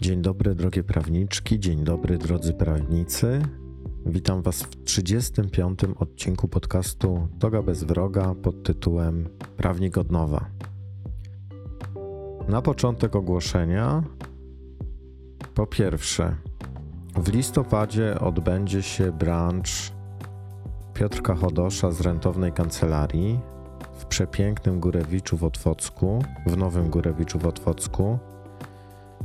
Dzień dobry, drogie prawniczki, dzień dobry, drodzy prawnicy. Witam Was w 35. odcinku podcastu Toga bez wroga pod tytułem Prawnik od nowa. Na początek ogłoszenia. Po pierwsze, w listopadzie odbędzie się brunch Piotrka Chodosza z rentownej kancelarii w przepięknym Górewiczu w Otwocku, w Nowym Górewiczu w Otwocku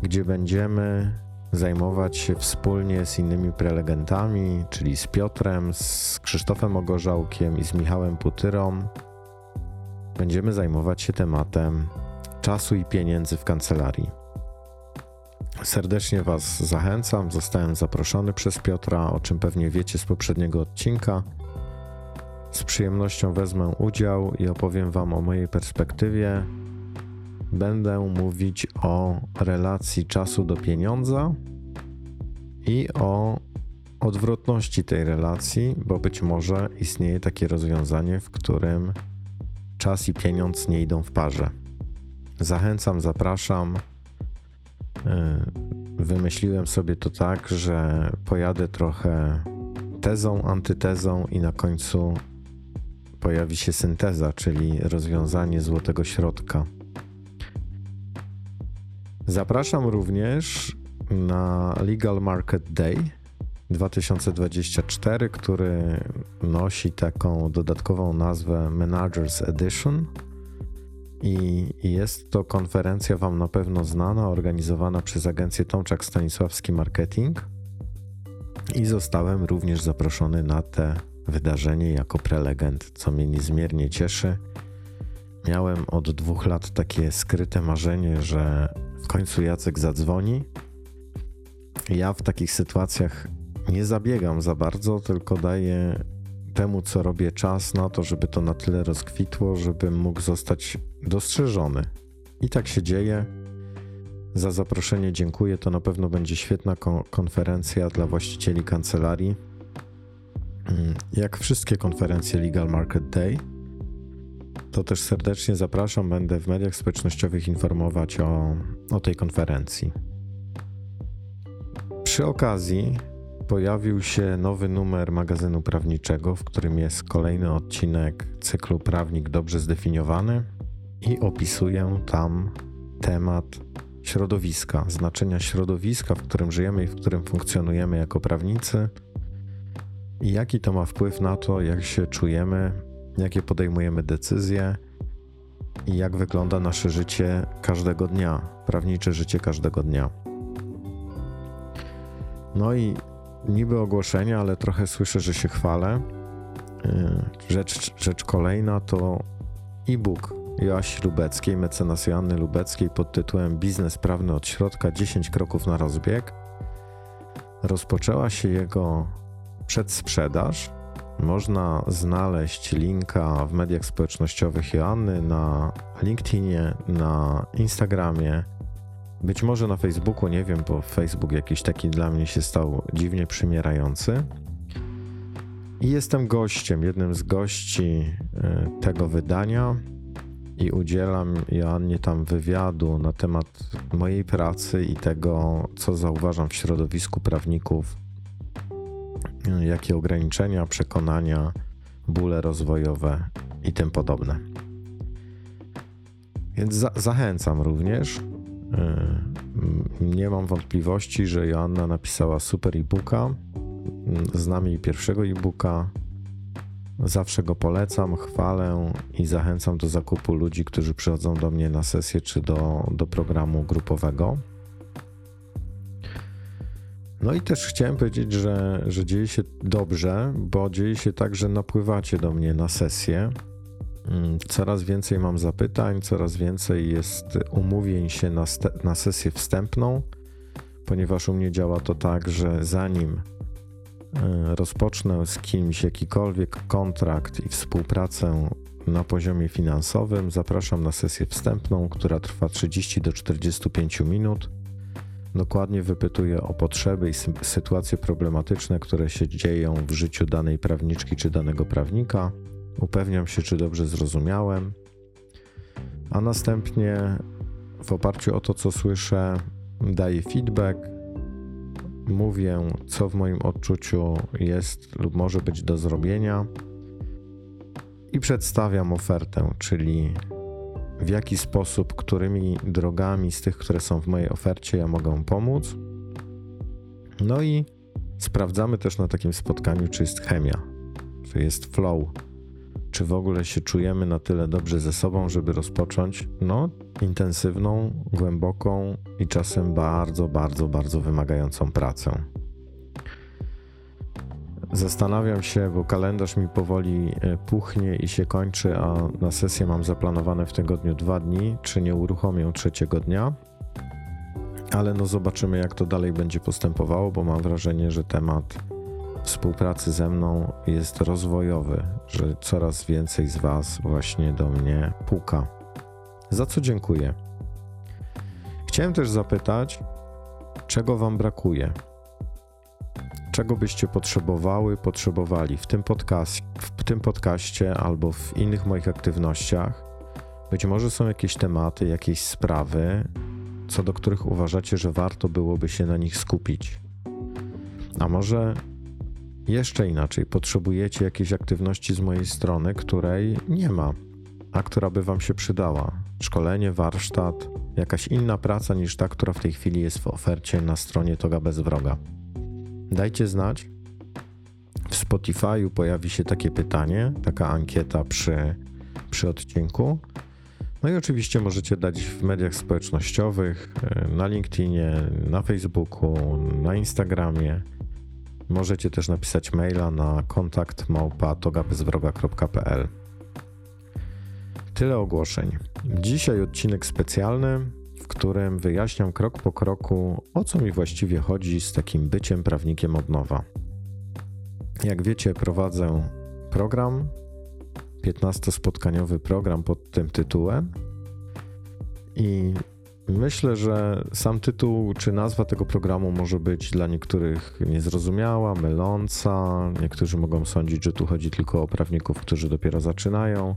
gdzie będziemy zajmować się wspólnie z innymi prelegentami, czyli z Piotrem, z Krzysztofem Ogorzałkiem i z Michałem Putyrą. Będziemy zajmować się tematem czasu i pieniędzy w kancelarii. Serdecznie Was zachęcam. Zostałem zaproszony przez Piotra, o czym pewnie wiecie z poprzedniego odcinka. Z przyjemnością wezmę udział i opowiem Wam o mojej perspektywie będę mówić o relacji czasu do pieniądza i o odwrotności tej relacji, bo być może istnieje takie rozwiązanie, w którym czas i pieniądz nie idą w parze. Zachęcam, zapraszam. Y, wymyśliłem sobie to tak, że pojadę trochę tezą, antytezą i na końcu pojawi się synteza, czyli rozwiązanie złotego środka. Zapraszam również na Legal Market Day 2024, który nosi taką dodatkową nazwę Managers Edition. I jest to konferencja Wam na pewno znana, organizowana przez agencję Tomczak Stanisławski Marketing. I zostałem również zaproszony na te wydarzenie jako prelegent, co mnie niezmiernie cieszy. Miałem od dwóch lat takie skryte marzenie, że w końcu Jacek zadzwoni. Ja w takich sytuacjach nie zabiegam za bardzo, tylko daję temu, co robię, czas na to, żeby to na tyle rozkwitło, żebym mógł zostać dostrzeżony. I tak się dzieje. Za zaproszenie dziękuję. To na pewno będzie świetna konferencja dla właścicieli kancelarii. Mm, jak wszystkie konferencje Legal Market Day to też serdecznie zapraszam. Będę w mediach społecznościowych informować o, o tej konferencji. Przy okazji pojawił się nowy numer magazynu prawniczego, w którym jest kolejny odcinek cyklu Prawnik dobrze zdefiniowany i opisuję tam temat środowiska, znaczenia środowiska, w którym żyjemy i w którym funkcjonujemy jako prawnicy i jaki to ma wpływ na to, jak się czujemy jakie podejmujemy decyzje i jak wygląda nasze życie każdego dnia, prawnicze życie każdego dnia. No i niby ogłoszenie, ale trochę słyszę, że się chwalę. Y, rzecz, rzecz kolejna to e-book Joasi Lubeckiej, mecenas Joanny Lubeckiej pod tytułem Biznes prawny od środka 10 kroków na rozbieg. Rozpoczęła się jego przedsprzedaż można znaleźć linka w mediach społecznościowych Joanny na LinkedInie, na Instagramie, być może na Facebooku, nie wiem, bo Facebook jakiś taki dla mnie się stał dziwnie przymierający. I jestem gościem, jednym z gości e, tego wydania i udzielam Joannie tam wywiadu na temat mojej pracy i tego, co zauważam w środowisku prawników jakie ograniczenia, przekonania, bóle rozwojowe i tym podobne. Więc za zachęcam również. Yy, nie mam wątpliwości, że Joanna napisała super e-booka. Znam jej pierwszego e-booka. Zawsze go polecam, chwalę i zachęcam do zakupu ludzi, którzy przychodzą do mnie na sesję czy do, do programu grupowego. No i też chciałem powiedzieć, że, że dzieje się dobrze, bo dzieje się tak, że napływacie do mnie na sesję. Mm, coraz więcej mam zapytań, coraz więcej jest umówień się na, na sesję wstępną, ponieważ u mnie działa to tak, że zanim e, rozpocznę z kimś jakikolwiek kontrakt i współpracę na poziomie finansowym, zapraszam na sesję wstępną, która trwa 30 do 45 minut Dokładnie wypytuję o potrzeby i sytuacje problematyczne, które się dzieją w życiu danej prawniczki czy danego prawnika. Upewniam się, czy dobrze zrozumiałem, a następnie w oparciu o to, co słyszę, daję feedback, mówię, co w moim odczuciu jest lub może być do zrobienia. I przedstawiam ofertę, czyli w jaki sposób, którymi drogami z tych, które są w mojej ofercie, ja mogę pomóc. No i sprawdzamy też na takim spotkaniu, czy jest chemia, czy jest flow, czy w ogóle się czujemy na tyle dobrze ze sobą, żeby rozpocząć no, intensywną, głęboką i czasem bardzo, bardzo, bardzo wymagającą pracę. Zastanawiam się, bo kalendarz mi powoli e, puchnie i się kończy, a na sesję mam zaplanowane w tygodniu dwa dni, czy nie uruchomię trzeciego dnia. Ale no zobaczymy, jak to dalej będzie postępowało, bo mam wrażenie, że temat współpracy ze mną jest rozwojowy, że coraz więcej z Was właśnie do mnie puka. Za co dziękuję. Chciałem też zapytać, czego Wam brakuje? Czego byście potrzebowały, potrzebowali w tym, podcast, w tym podcaście albo w innych moich aktywnościach. Być może są jakieś tematy, jakieś sprawy, co do których uważacie, że warto byłoby się na nich skupić. A może jeszcze inaczej, potrzebujecie jakiejś aktywności z mojej strony, której nie ma, a która by Wam się przydała. Szkolenie, warsztat, jakaś inna praca niż ta, która w tej chwili jest w ofercie na stronie Toga Bez Wroga. Dajcie znać. W Spotify'u pojawi się takie pytanie, taka ankieta przy, przy odcinku. No i oczywiście możecie dać w mediach społecznościowych, e, na LinkedInie, na Facebooku, na Instagramie. Możecie też napisać maila na kontakt małpa.togabezwroga.pl Tyle ogłoszeń. Dzisiaj odcinek specjalny którym wyjaśniam krok po kroku, o co mi właściwie chodzi z takim byciem prawnikiem od nowa. Jak wiecie, prowadzę program, 15-spotkaniowy program pod tym tytułem i myślę, że sam tytuł czy nazwa tego programu może być dla niektórych niezrozumiała, myląca. Niektórzy mogą sądzić, że tu chodzi tylko o prawników, którzy dopiero zaczynają.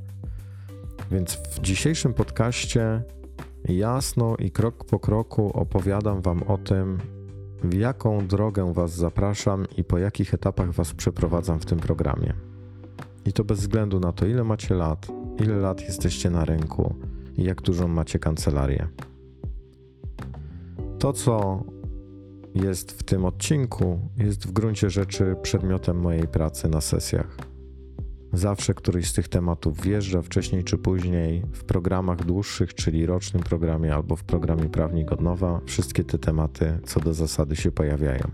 Więc w dzisiejszym podcaście jasno i krok po kroku opowiadam Wam o tym, w jaką drogę Was zapraszam i po jakich etapach Was przeprowadzam w tym programie. I to bez względu na to, ile macie lat, ile lat jesteście na rynku i jak dużą macie kancelarię. To, co jest w tym odcinku, jest w gruncie rzeczy przedmiotem mojej pracy na sesjach. Zawsze któryś z tych tematów wjeżdża wcześniej czy później w programach dłuższych, czyli rocznym programie albo w programie Prawnik od nowa. Wszystkie te tematy co do zasady się pojawiają.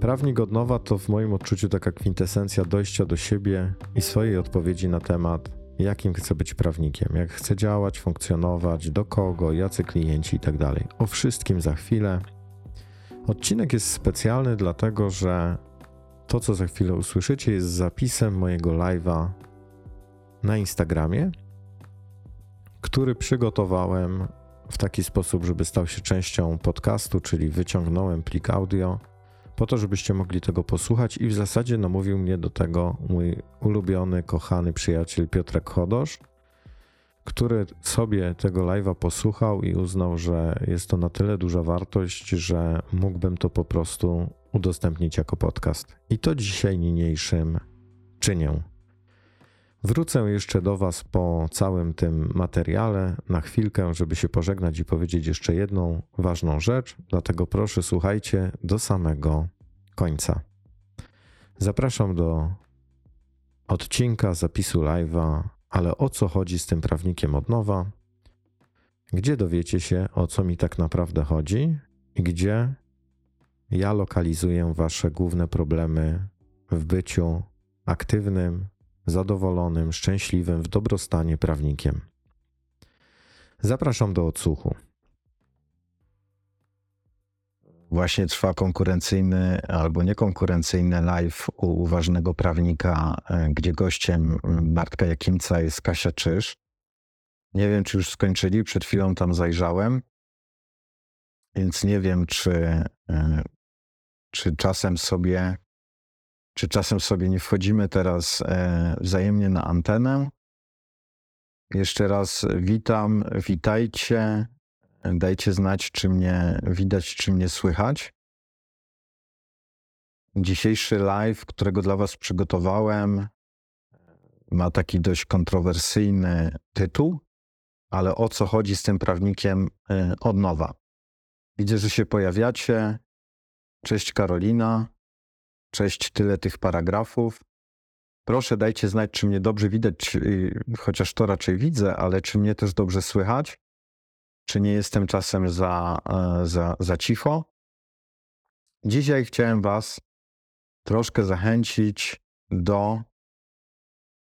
Prawnik od nowa to w moim odczuciu taka kwintesencja dojścia do siebie i swojej odpowiedzi na temat, jakim chcę być prawnikiem, jak chcę działać, funkcjonować, do kogo, jacy klienci itd. Tak o wszystkim za chwilę. Odcinek jest specjalny, dlatego że to, co za chwilę usłyszycie, jest zapisem mojego live'a na Instagramie, który przygotowałem w taki sposób, żeby stał się częścią podcastu, czyli wyciągnąłem plik audio, po to, żebyście mogli tego posłuchać i w zasadzie namówił mnie do tego mój ulubiony, kochany przyjaciel Piotrek Chodosz, który sobie tego live'a posłuchał i uznał, że jest to na tyle duża wartość, że mógłbym to po prostu udostępnić jako podcast. I to dzisiaj niniejszym czynię. Wrócę jeszcze do Was po całym tym materiale na chwilkę, żeby się pożegnać i powiedzieć jeszcze jedną ważną rzecz, dlatego proszę słuchajcie do samego końca. Zapraszam do odcinka zapisu live'a, ale o co chodzi z tym prawnikiem od nowa? Gdzie dowiecie się, o co mi tak naprawdę chodzi i gdzie ja lokalizuję Wasze główne problemy w byciu aktywnym, zadowolonym, szczęśliwym, w dobrostanie prawnikiem. Zapraszam do odsłuchu. Właśnie trwa konkurencyjny albo niekonkurencyjny live u uważnego prawnika, e, gdzie gościem Bartka Jakimca jest Kasia Czyż. Nie wiem, czy już skończyli, przed chwilą tam zajrzałem, więc nie wiem, czy e, czy czasem sobie, czy czasem sobie nie wchodzimy teraz e, wzajemnie na antenę. Jeszcze raz witam, witajcie. Dajcie znać, czy mnie widać, czy mnie słychać. Dzisiejszy live, którego dla Was przygotowałem, ma taki dość kontrowersyjny tytuł, ale o co chodzi z tym prawnikiem y, od nowa? Widzę, że się pojawiacie. Cześć Karolina. Cześć, tyle tych paragrafów. Proszę dajcie znać, czy mnie dobrze widać, y, chociaż to raczej widzę, ale czy mnie też dobrze słychać? Czy nie jestem czasem za, e, za, za cicho? Dzisiaj chciałem Was troszkę zachęcić do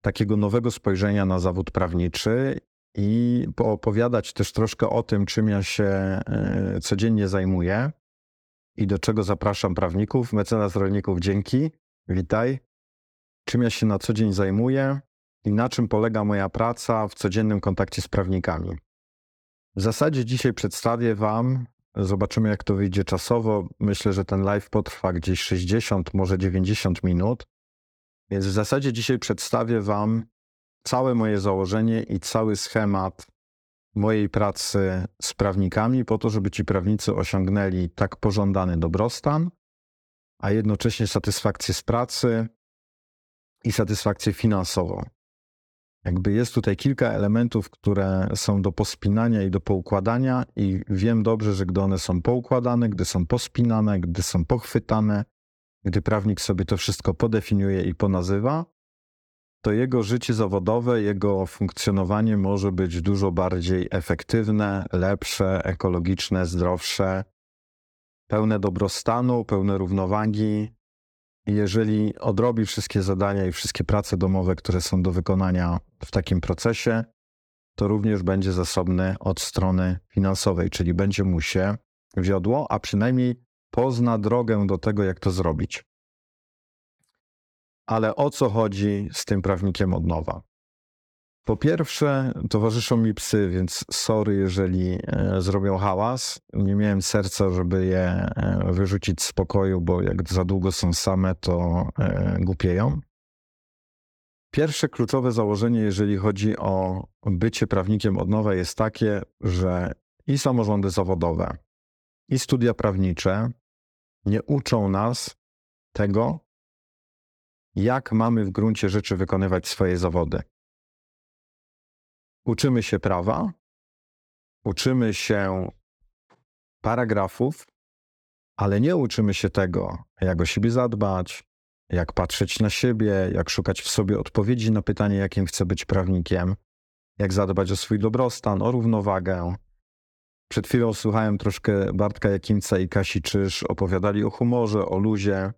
takiego nowego spojrzenia na zawód prawniczy i poopowiadać też troszkę o tym, czym ja się e, codziennie zajmuję i do czego zapraszam prawników. Mecenas rolników, dzięki. Witaj. Czym ja się na co dzień zajmuję i na czym polega moja praca w codziennym kontakcie z prawnikami. W zasadzie dzisiaj przedstawię Wam, zobaczymy jak to wyjdzie czasowo. Myślę, że ten live potrwa gdzieś 60, może 90 minut. Więc w zasadzie dzisiaj przedstawię Wam całe moje założenie i cały schemat mojej pracy z prawnikami, po to, żeby ci prawnicy osiągnęli tak pożądany dobrostan, a jednocześnie satysfakcję z pracy i satysfakcję finansową. Jakby jest tutaj kilka elementów, które są do pospinania i do poukładania, i wiem dobrze, że gdy one są poukładane, gdy są pospinane, gdy są pochwytane, gdy prawnik sobie to wszystko podefiniuje i ponazywa, to jego życie zawodowe, jego funkcjonowanie może być dużo bardziej efektywne, lepsze, ekologiczne, zdrowsze, pełne dobrostanu, pełne równowagi. Jeżeli odrobi wszystkie zadania i wszystkie prace domowe, które są do wykonania w takim procesie, to również będzie zasobny od strony finansowej, czyli będzie mu się wiodło, a przynajmniej pozna drogę do tego, jak to zrobić. Ale o co chodzi z tym prawnikiem od nowa? Po pierwsze, towarzyszą mi psy, więc sorry, jeżeli e, zrobią hałas. Nie miałem serca, żeby je e, wyrzucić z pokoju, bo jak za długo są same, to e, głupieją. Pierwsze kluczowe założenie, jeżeli chodzi o bycie prawnikiem od nowa, jest takie, że i samorządy zawodowe, i studia prawnicze nie uczą nas tego, jak mamy w gruncie rzeczy wykonywać swoje zawody. Uczymy się prawa, uczymy się paragrafów, ale nie uczymy się tego, jak o siebie zadbać, jak patrzeć na siebie, jak szukać w sobie odpowiedzi na pytanie, jakim chcę być prawnikiem, jak zadbać o swój dobrostan, o równowagę. Przed chwilą słuchałem troszkę Bartka Jakimca i Kasi Czyż, opowiadali o humorze, o luzie.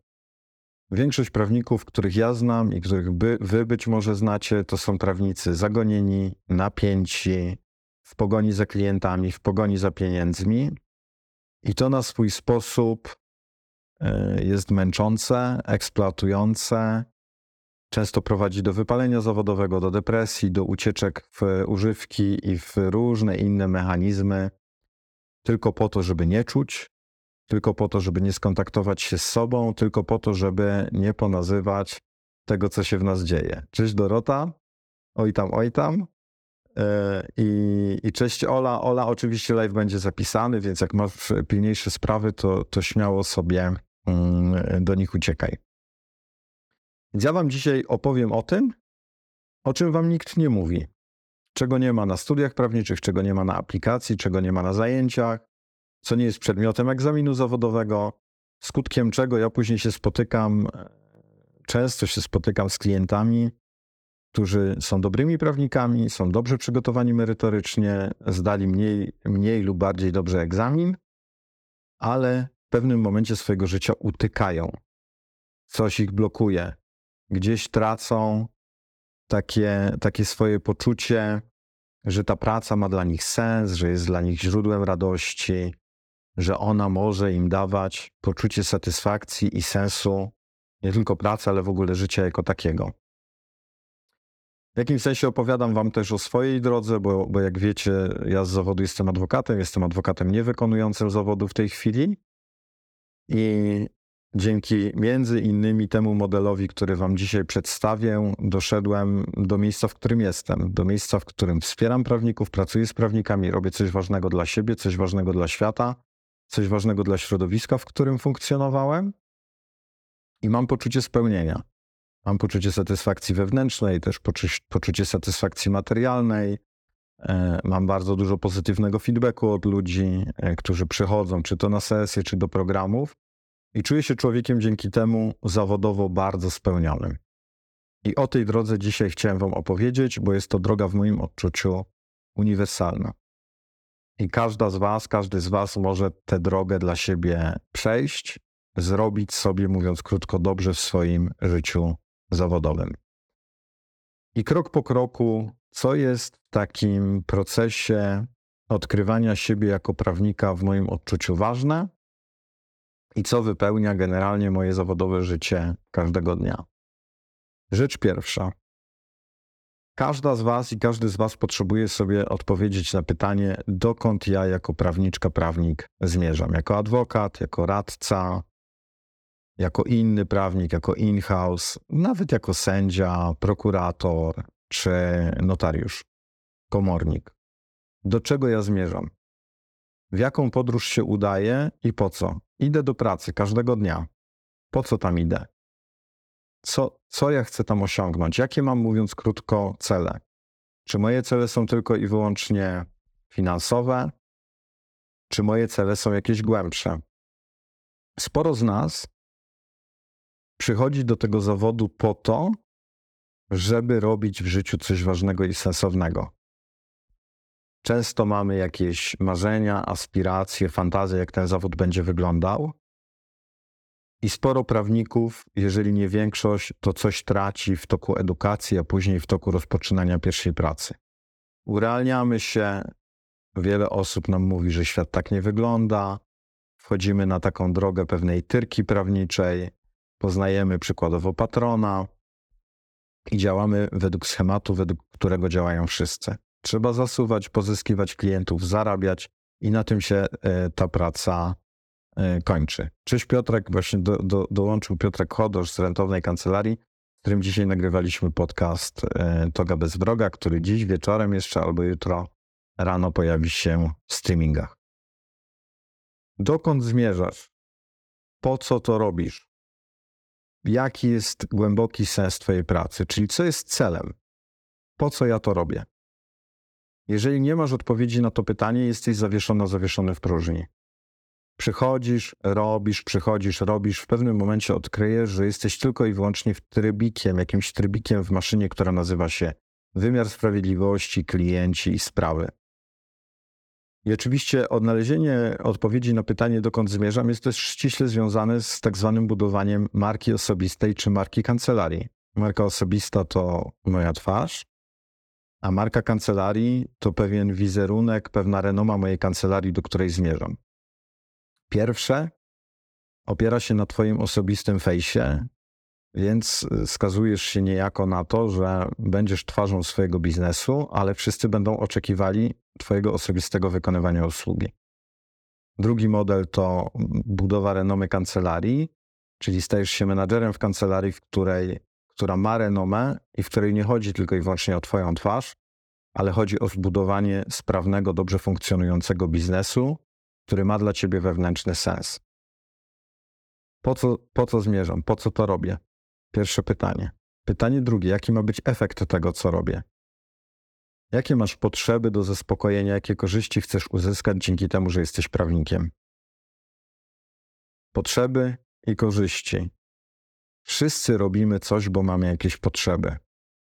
Większość prawników, których ja znam i których by, wy być może znacie, to są prawnicy zagonieni, napięci, w pogoni za klientami, w pogoni za pieniędzmi. I to na swój sposób e, jest męczące, eksploatujące, często prowadzi do wypalenia zawodowego, do depresji, do ucieczek w używki i w różne inne mechanizmy, tylko po to, żeby nie czuć, tylko po to, żeby nie skontaktować się z sobą, tylko po to, żeby nie ponazywać tego, co się w nas dzieje. Cześć Dorota, oj tam, oj tam. E, I, I cześć Ola. Ola, oczywiście live będzie zapisany, więc jak masz pilniejsze sprawy, to, to śmiało sobie mm, do nich uciekaj. Więc ja Wam dzisiaj opowiem o tym, o czym Wam nikt nie mówi. Czego nie ma na studiach prawniczych, czego nie ma na aplikacji, czego nie ma na zajęciach, co nie jest przedmiotem egzaminu zawodowego, skutkiem czego ja później się spotykam, e, często się spotykam z klientami, którzy są dobrymi prawnikami, są dobrze przygotowani merytorycznie, zdali mniej, mniej lub bardziej dobrze egzamin, ale w pewnym momencie swojego życia utykają. Coś ich blokuje. Gdzieś tracą takie, takie swoje poczucie, że ta praca ma dla nich sens, że jest dla nich źródłem radości, że ona może im dawać poczucie satysfakcji i sensu nie tylko pracy, ale w ogóle życia jako takiego. W jakimś sensie opowiadam Wam też o swojej drodze, bo, bo jak wiecie, ja z zawodu jestem adwokatem, jestem adwokatem niewykonującym zawodu w tej chwili. I dzięki między innymi temu modelowi, który Wam dzisiaj przedstawię, doszedłem do miejsca, w którym jestem. Do miejsca, w którym wspieram prawników, pracuję z prawnikami, robię coś ważnego dla siebie, coś ważnego dla świata, coś ważnego dla środowiska, w którym funkcjonowałem i mam poczucie spełnienia. Mam poczucie satysfakcji wewnętrznej, też poczucie, satysfakcji materialnej. E, mam bardzo dużo pozytywnego feedbacku od ludzi, e, którzy przychodzą, czy to na sesje, czy do programów. I czuję się człowiekiem dzięki temu zawodowo bardzo spełnionym. I o tej drodze dzisiaj chciałem Wam opowiedzieć, bo jest to droga w moim odczuciu uniwersalna. I każda z Was, każdy z Was może tę drogę dla siebie przejść, zrobić sobie, mówiąc krótko, dobrze w swoim życiu zawodowym. I krok po kroku, co jest w takim procesie odkrywania siebie jako prawnika w moim odczuciu ważne i co wypełnia generalnie moje zawodowe życie każdego dnia. Rzecz pierwsza. Każda z Was i każdy z Was potrzebuje sobie odpowiedzieć na pytanie, dokąd ja jako prawniczka, prawnik zmierzam. Jako adwokat, jako radca, jako inny prawnik, jako in-house, nawet jako sędzia, prokurator czy notariusz, komornik. Do czego ja zmierzam? W jaką podróż się udaję i po co? Idę do pracy każdego dnia. Po co tam idę? Co, co ja chcę tam osiągnąć? Jakie mam, mówiąc krótko, cele? Czy moje cele są tylko i wyłącznie finansowe? Czy moje cele są jakieś głębsze? Sporo z nas przychodzi do tego zawodu po to, żeby robić w życiu coś ważnego i sensownego. Często mamy jakieś marzenia, aspiracje, fantazje, jak ten zawód będzie wyglądał. I sporo prawników, jeżeli nie większość, to coś traci w toku edukacji, a później w toku rozpoczynania pierwszej pracy. Urealniamy się, wiele osób nam mówi, że świat tak nie wygląda. Wchodzimy na taką drogę pewnej tyrki prawniczej, poznajemy przykładowo patrona i działamy według schematu, według którego działają wszyscy. Trzeba zasuwać, pozyskiwać klientów, zarabiać i na tym się e, ta praca kończy. Cześć Piotrek, właśnie do, do, dołączył Piotrek Chodosz z rentownej kancelarii, z którym dzisiaj nagrywaliśmy podcast e, Toga bez wroga, który dziś wieczorem jeszcze albo jutro rano pojawi się w streamingach. Dokąd zmierzasz? Po co to robisz? Jaki jest głęboki sens Twojej pracy? Czyli co jest celem? Po co ja to robię? Jeżeli nie masz odpowiedzi na to pytanie, jesteś zawieszona, zawieszony w próżni. Przychodzisz, robisz, przychodzisz, robisz, w pewnym momencie odkryjesz, że jesteś tylko i wyłącznie w trybikiem, jakimś trybikiem w maszynie, która nazywa się wymiar sprawiedliwości, klienci i sprawy. I oczywiście odnalezienie odpowiedzi na pytanie, dokąd zmierzam, jest też ściśle związane z tak zwanym budowaniem marki osobistej czy marki kancelarii. Marka osobista to moja twarz, a marka kancelarii to pewien wizerunek, pewna renoma mojej kancelarii, do której zmierzam. Pierwsze opiera się na Twoim osobistym fejsie, więc skazujesz się niejako na to, że będziesz twarzą swojego biznesu, ale wszyscy będą oczekiwali Twojego osobistego wykonywania usługi. Drugi model to budowa renomy kancelarii, czyli stajesz się menadżerem w kancelarii, w której która ma renomę i w której nie chodzi tylko i wyłącznie o Twoją twarz, ale chodzi o zbudowanie sprawnego, dobrze funkcjonującego biznesu, który ma dla Ciebie wewnętrzny sens. Po co, po co zmierzam? Po co to robię? Pierwsze pytanie. Pytanie drugie: jaki ma być efekt tego, co robię? Jakie masz potrzeby do zaspokojenia, jakie korzyści chcesz uzyskać dzięki temu, że jesteś prawnikiem? Potrzeby i korzyści. Wszyscy robimy coś, bo mamy jakieś potrzeby.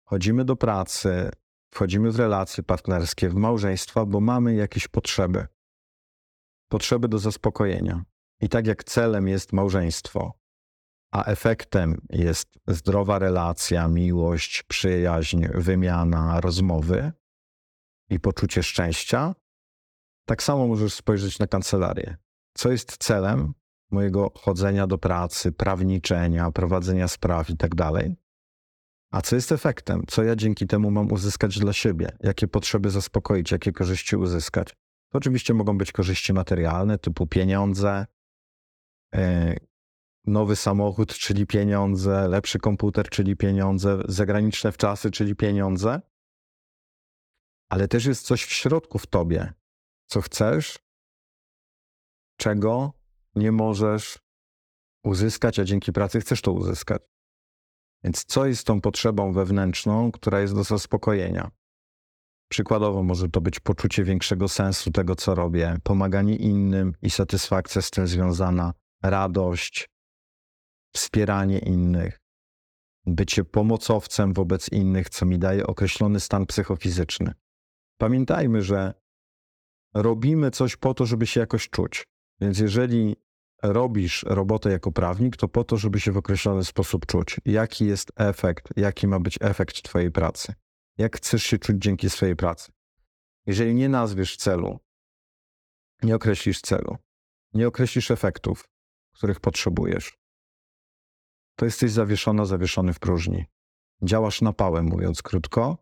Chodzimy do pracy, wchodzimy w relacje partnerskie, w małżeństwa, bo mamy jakieś potrzeby. Potrzeby do zaspokojenia. I tak jak celem jest małżeństwo, a efektem jest zdrowa relacja, miłość, przyjaźń, wymiana, rozmowy i poczucie szczęścia, tak samo możesz spojrzeć na kancelarię. Co jest celem? mojego chodzenia do pracy, prawniczenia, prowadzenia spraw i tak dalej. A co jest efektem? Co ja dzięki temu mam uzyskać dla siebie? Jakie potrzeby zaspokoić? Jakie korzyści uzyskać? To oczywiście mogą być korzyści materialne, typu pieniądze, yy, nowy samochód, czyli pieniądze, lepszy komputer, czyli pieniądze, zagraniczne wczasy, czyli pieniądze. Ale też jest coś w środku w tobie, co chcesz, czego nie możesz uzyskać, a dzięki pracy chcesz to uzyskać. Więc co jest tą potrzebą wewnętrzną, która jest do zaspokojenia? Przykładowo może to być poczucie większego sensu tego, co robię, pomaganie innym i satysfakcja z tym związana, radość, wspieranie innych, bycie pomocowcem wobec innych, co mi daje określony stan psychofizyczny. Pamiętajmy, że robimy coś po to, żeby się jakoś czuć. Więc jeżeli robisz robotę jako prawnik, to po to, żeby się w określony sposób czuć. Jaki jest efekt, jaki ma być efekt Twojej pracy? Jak chcesz się czuć dzięki swojej pracy? Jeżeli nie nazwiesz celu, nie określisz celu, nie określisz efektów, których potrzebujesz, to jesteś zawieszona, zawieszony w próżni. Działasz na pałę, mówiąc krótko,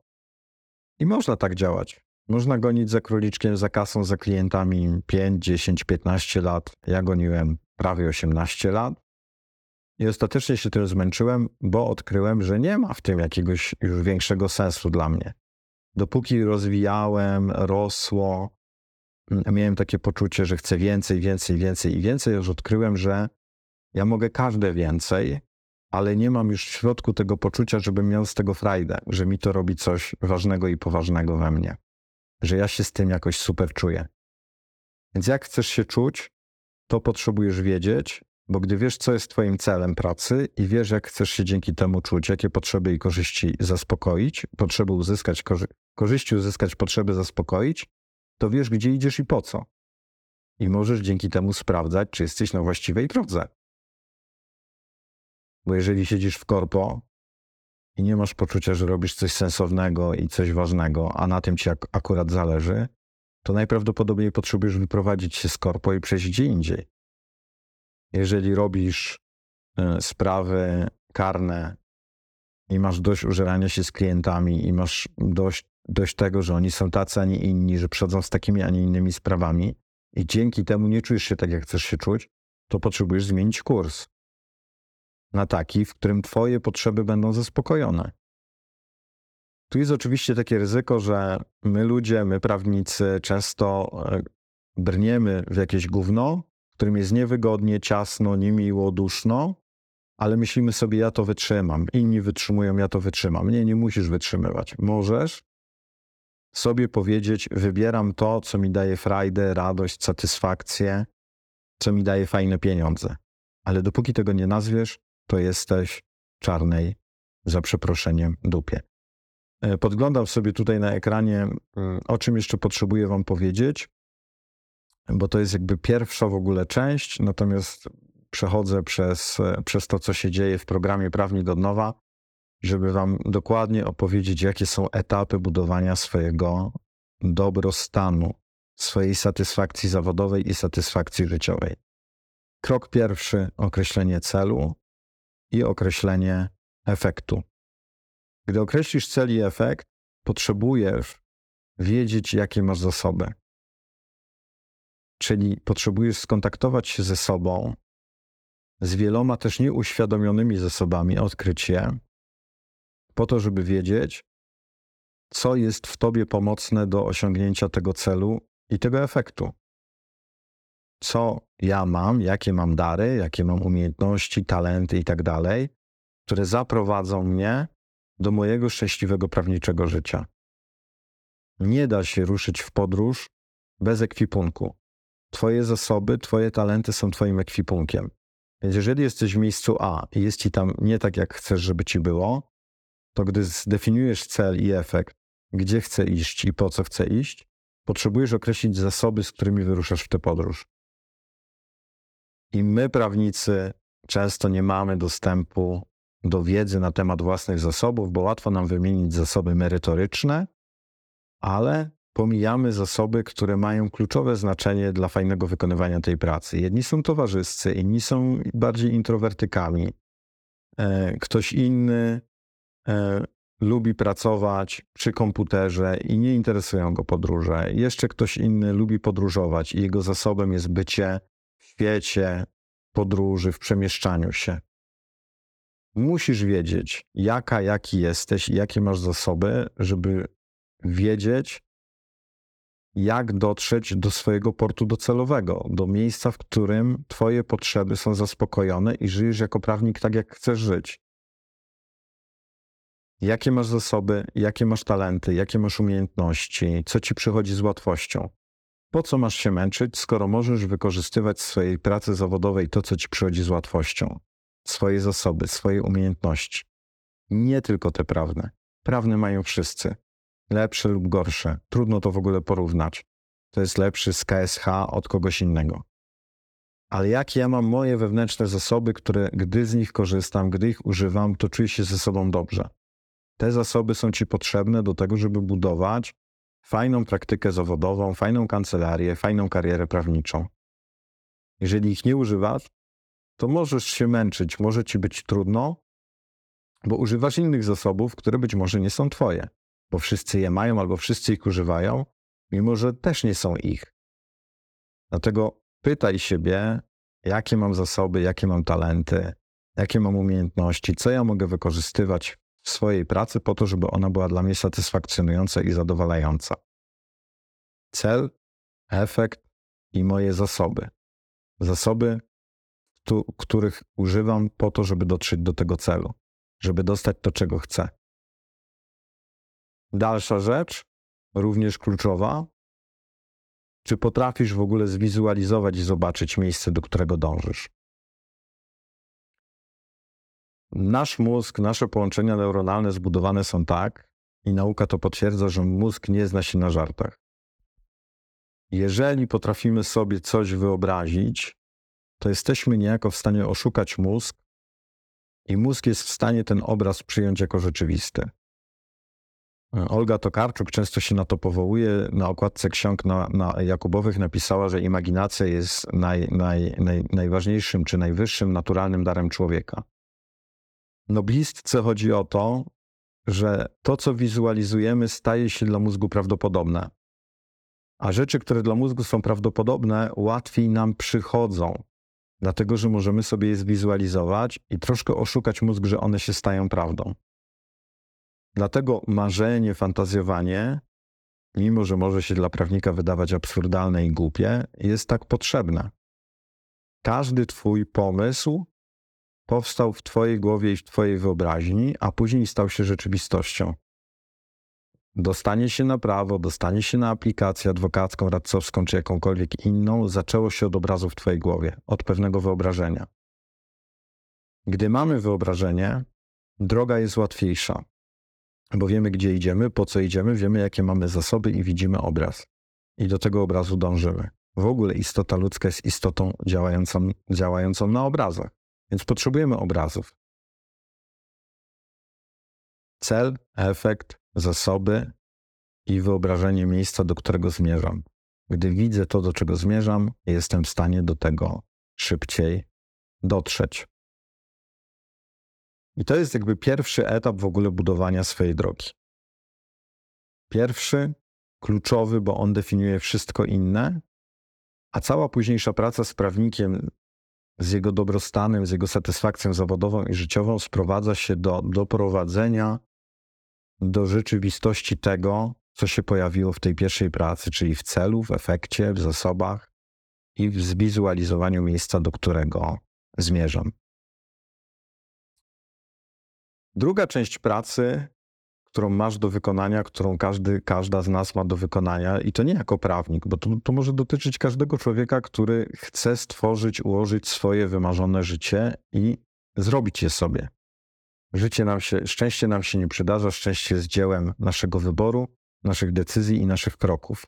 i można tak działać. Można gonić za króliczkiem, za kasą, za klientami 5, 10, 15 lat. Ja goniłem prawie 18 lat. I ostatecznie się tym zmęczyłem, bo odkryłem, że nie ma w tym jakiegoś już większego sensu dla mnie. Dopóki rozwijałem, rosło, mm, miałem takie poczucie, że chcę więcej, więcej, więcej i więcej, już odkryłem, że ja mogę każde więcej, ale nie mam już w środku tego poczucia, żebym miał z tego frajdę, że mi to robi coś ważnego i poważnego we mnie, że ja się z tym jakoś super czuję. Więc jak chcesz się czuć, to potrzebujesz wiedzieć, bo gdy wiesz, co jest Twoim celem pracy i wiesz, jak chcesz się dzięki temu czuć, jakie potrzeby i korzyści zaspokoić, potrzeby uzyskać, korzy korzyści uzyskać, potrzeby zaspokoić, to wiesz, gdzie idziesz i po co. I możesz dzięki temu sprawdzać, czy jesteś na właściwej drodze. Bo jeżeli siedzisz w korpo i nie masz poczucia, że robisz coś sensownego i coś ważnego, a na tym ci ak akurat zależy, to najprawdopodobniej potrzebujesz wyprowadzić się z korpo i przejść gdzie indziej. Jeżeli robisz y, sprawy karne i masz dość użerania się z klientami i masz dość, dość tego, że oni są tacy, a nie inni, że przychodzą z takimi, a nie innymi sprawami i dzięki temu nie czujesz się tak, jak chcesz się czuć, to potrzebujesz zmienić kurs na taki, w którym Twoje potrzeby będą zaspokojone. Tu jest oczywiście takie ryzyko, że my ludzie, my prawnicy często e, brniemy w jakieś gówno, którym jest niewygodnie, ciasno, niemiło, duszno, ale myślimy sobie, ja to wytrzymam. Inni wytrzymują, ja to wytrzymam. Nie, nie musisz wytrzymywać. Możesz sobie powiedzieć, wybieram to, co mi daje frajdę, radość, satysfakcję, co mi daje fajne pieniądze. Ale dopóki tego nie nazwiesz, to jesteś czarnej, za przeproszeniem, dupie. E, podglądam sobie tutaj na ekranie, mm, o czym jeszcze potrzebuję Wam powiedzieć, bo to jest jakby pierwsza w ogóle część, natomiast przechodzę przez, przez to, co się dzieje w programie Prawnik od Nowa, żeby Wam dokładnie opowiedzieć, jakie są etapy budowania swojego dobrostanu, swojej satysfakcji zawodowej i satysfakcji życiowej. Krok pierwszy określenie celu i określenie efektu. Gdy określisz cel i efekt, potrzebujesz wiedzieć, jakie masz zasoby. Czyli potrzebujesz skontaktować się ze sobą, z wieloma też nieuświadomionymi zasobami, odkryć je, po to, żeby wiedzieć, co jest w tobie pomocne do osiągnięcia tego celu i tego efektu. Co ja mam, jakie mam dary, jakie mam umiejętności, talenty i tak dalej, które zaprowadzą mnie do mojego szczęśliwego prawniczego życia. Nie da się ruszyć w podróż bez ekwipunku. Twoje zasoby, Twoje talenty są Twoim ekwipunkiem. Więc jeżeli jesteś w miejscu A i jest Ci tam nie tak, jak chcesz, żeby Ci było, to gdy zdefiniujesz cel i efekt, gdzie chcę iść i po co chcę iść, potrzebujesz określić zasoby, z którymi wyruszasz w tę podróż. I my, prawnicy, często nie mamy dostępu do wiedzy na temat własnych zasobów, bo łatwo nam wymienić zasoby merytoryczne, ale pomijamy zasoby, które mają kluczowe znaczenie dla fajnego wykonywania tej pracy. Jedni są towarzyscy, inni są bardziej introwertykami. E, ktoś inny e, lubi pracować przy komputerze i nie interesują go podróże. Jeszcze ktoś inny lubi podróżować i jego zasobem jest bycie w świecie, podróży, w przemieszczaniu się. Musisz wiedzieć, jaka, jaki jesteś i jakie masz zasoby, żeby wiedzieć, jak dotrzeć do swojego portu docelowego, do miejsca, w którym Twoje potrzeby są zaspokojone i żyjesz jako prawnik tak, jak chcesz żyć. Jakie masz zasoby, jakie masz talenty, jakie masz umiejętności, co ci przychodzi z łatwością. Po co masz się męczyć, skoro możesz wykorzystywać w swojej pracy zawodowej to, co ci przychodzi z łatwością? Swoje zasoby, swoje umiejętności. Nie tylko te prawne. Prawne mają wszyscy lepsze lub gorsze. Trudno to w ogóle porównać. To jest lepszy z KSH od kogoś innego. Ale jakie ja mam moje wewnętrzne zasoby, które gdy z nich korzystam, gdy ich używam, to czuję się ze sobą dobrze. Te zasoby są ci potrzebne do tego, żeby budować fajną praktykę zawodową, fajną kancelarię, fajną karierę prawniczą. Jeżeli ich nie używasz, to możesz się męczyć, może ci być trudno, bo używasz innych zasobów, które być może nie są twoje bo wszyscy je mają albo wszyscy ich używają, mimo że też nie są ich. Dlatego pytaj siebie, jakie mam zasoby, jakie mam talenty, jakie mam umiejętności, co ja mogę wykorzystywać w swojej pracy po to, żeby ona była dla mnie satysfakcjonująca i zadowalająca. Cel, efekt i moje zasoby. Zasoby, których używam po to, żeby dotrzeć do tego celu, żeby dostać to, czego chcę. Dalsza rzecz, również kluczowa. Czy potrafisz w ogóle zwizualizować i zobaczyć miejsce, do którego dążysz? Nasz mózg, nasze połączenia neuronalne zbudowane są tak, i nauka to potwierdza, że mózg nie zna się na żartach. Jeżeli potrafimy sobie coś wyobrazić, to jesteśmy niejako w stanie oszukać mózg, i mózg jest w stanie ten obraz przyjąć jako rzeczywisty. Olga Tokarczuk często się na to powołuje. Na okładce ksiąg na, na Jakubowych napisała, że imaginacja jest naj, naj, naj, najważniejszym czy najwyższym naturalnym darem człowieka. Noblistce chodzi o to, że to, co wizualizujemy, staje się dla mózgu prawdopodobne. A rzeczy, które dla mózgu są prawdopodobne, łatwiej nam przychodzą, dlatego że możemy sobie je zwizualizować i troszkę oszukać mózg, że one się stają prawdą. Dlatego marzenie, fantazjowanie, mimo że może się dla prawnika wydawać absurdalne i głupie, jest tak potrzebne. Każdy Twój pomysł powstał w Twojej głowie i w Twojej wyobraźni, a później stał się rzeczywistością. Dostanie się na prawo, dostanie się na aplikację adwokacką, radcowską czy jakąkolwiek inną, zaczęło się od obrazu w Twojej głowie, od pewnego wyobrażenia. Gdy mamy wyobrażenie, droga jest łatwiejsza bo wiemy, gdzie idziemy, po co idziemy, wiemy, jakie mamy zasoby i widzimy obraz. I do tego obrazu dążymy. W ogóle istota ludzka jest istotą działającą, działającą na obrazach, więc potrzebujemy obrazów. Cel, efekt, zasoby i wyobrażenie miejsca, do którego zmierzam. Gdy widzę to, do czego zmierzam, jestem w stanie do tego szybciej dotrzeć. I to jest jakby pierwszy etap w ogóle budowania swojej drogi. Pierwszy, kluczowy, bo on definiuje wszystko inne, a cała późniejsza praca z prawnikiem, z jego dobrostanem, z jego satysfakcją zawodową i życiową sprowadza się do doprowadzenia do rzeczywistości tego, co się pojawiło w tej pierwszej pracy, czyli w celu, w efekcie, w zasobach i w zwizualizowaniu miejsca, do którego zmierzam. Druga część pracy, którą masz do wykonania, którą każdy, każda z nas ma do wykonania, i to nie jako prawnik, bo to, to może dotyczyć każdego człowieka, który chce stworzyć, ułożyć swoje wymarzone życie i zrobić je sobie. Życie nam się, szczęście nam się nie przydarza, szczęście jest dziełem naszego wyboru, naszych decyzji i naszych kroków.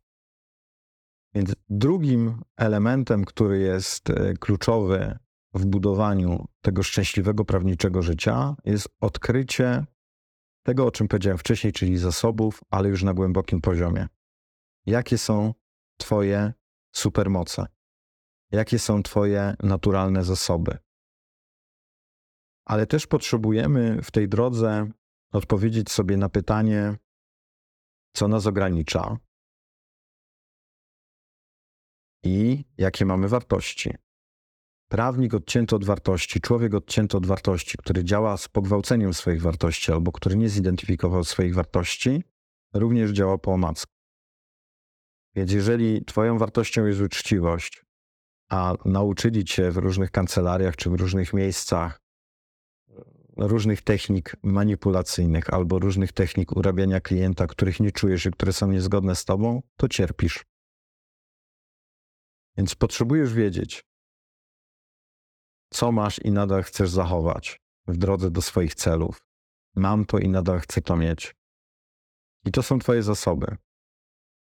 Więc drugim elementem, który jest e, kluczowy w budowaniu tego szczęśliwego prawniczego życia jest odkrycie tego, o czym powiedziałem wcześniej, czyli zasobów, ale już na głębokim poziomie. Jakie są Twoje supermoce? Jakie są Twoje naturalne zasoby? Ale też potrzebujemy w tej drodze odpowiedzieć sobie na pytanie, co nas ogranicza i jakie mamy wartości. Prawnik odcięty od wartości, człowiek odcięty od wartości, który działa z pogwałceniem swoich wartości albo który nie zidentyfikował swoich wartości, również działa po omacku. Więc jeżeli Twoją wartością jest uczciwość, a nauczyli Cię w różnych kancelariach czy w różnych miejscach różnych technik manipulacyjnych albo różnych technik urabiania klienta, których nie czujesz i które są niezgodne z Tobą, to cierpisz. Więc potrzebujesz wiedzieć, co masz i nadal chcesz zachować w drodze do swoich celów. Mam to i nadal chcę to mieć. I to są Twoje zasoby.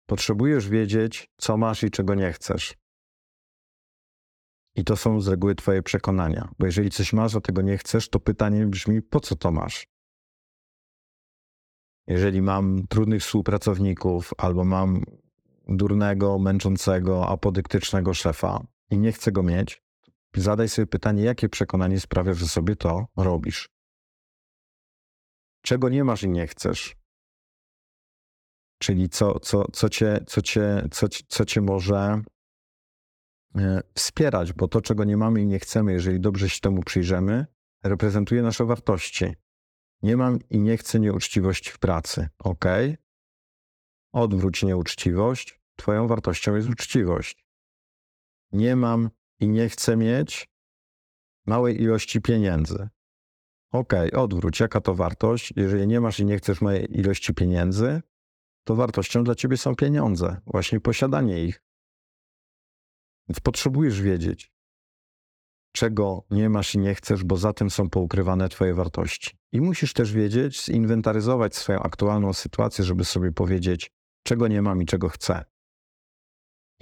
Potrzebujesz wiedzieć, co masz i czego nie chcesz. I to są z reguły Twoje przekonania. Bo jeżeli coś masz, a tego nie chcesz, to pytanie brzmi: po co to masz? Jeżeli mam trudnych współpracowników albo mam durnego, męczącego, apodyktycznego szefa i nie chcę go mieć, zadaj sobie pytanie, jakie przekonanie sprawia, że sobie to robisz. Czego nie masz i nie chcesz? Czyli co, co, co, cię, co, cię, co, co cię może e, wspierać, bo to, czego nie mamy i nie chcemy, jeżeli dobrze się temu przyjrzymy, reprezentuje nasze wartości. Nie mam i nie chcę nieuczciwości w pracy. Ok? Odwróć nieuczciwość. Twoją wartością jest uczciwość. Nie mam i nie chcę mieć małej ilości pieniędzy. Ok, odwróć. Jaka to wartość? Jeżeli nie masz i nie chcesz małej ilości pieniędzy, to wartością dla ciebie są pieniądze, właśnie posiadanie ich. Więc potrzebujesz wiedzieć, czego nie masz i nie chcesz, bo za tym są poukrywane twoje wartości. I musisz też wiedzieć, zinwentaryzować swoją aktualną sytuację, żeby sobie powiedzieć, czego nie mam i czego chcę.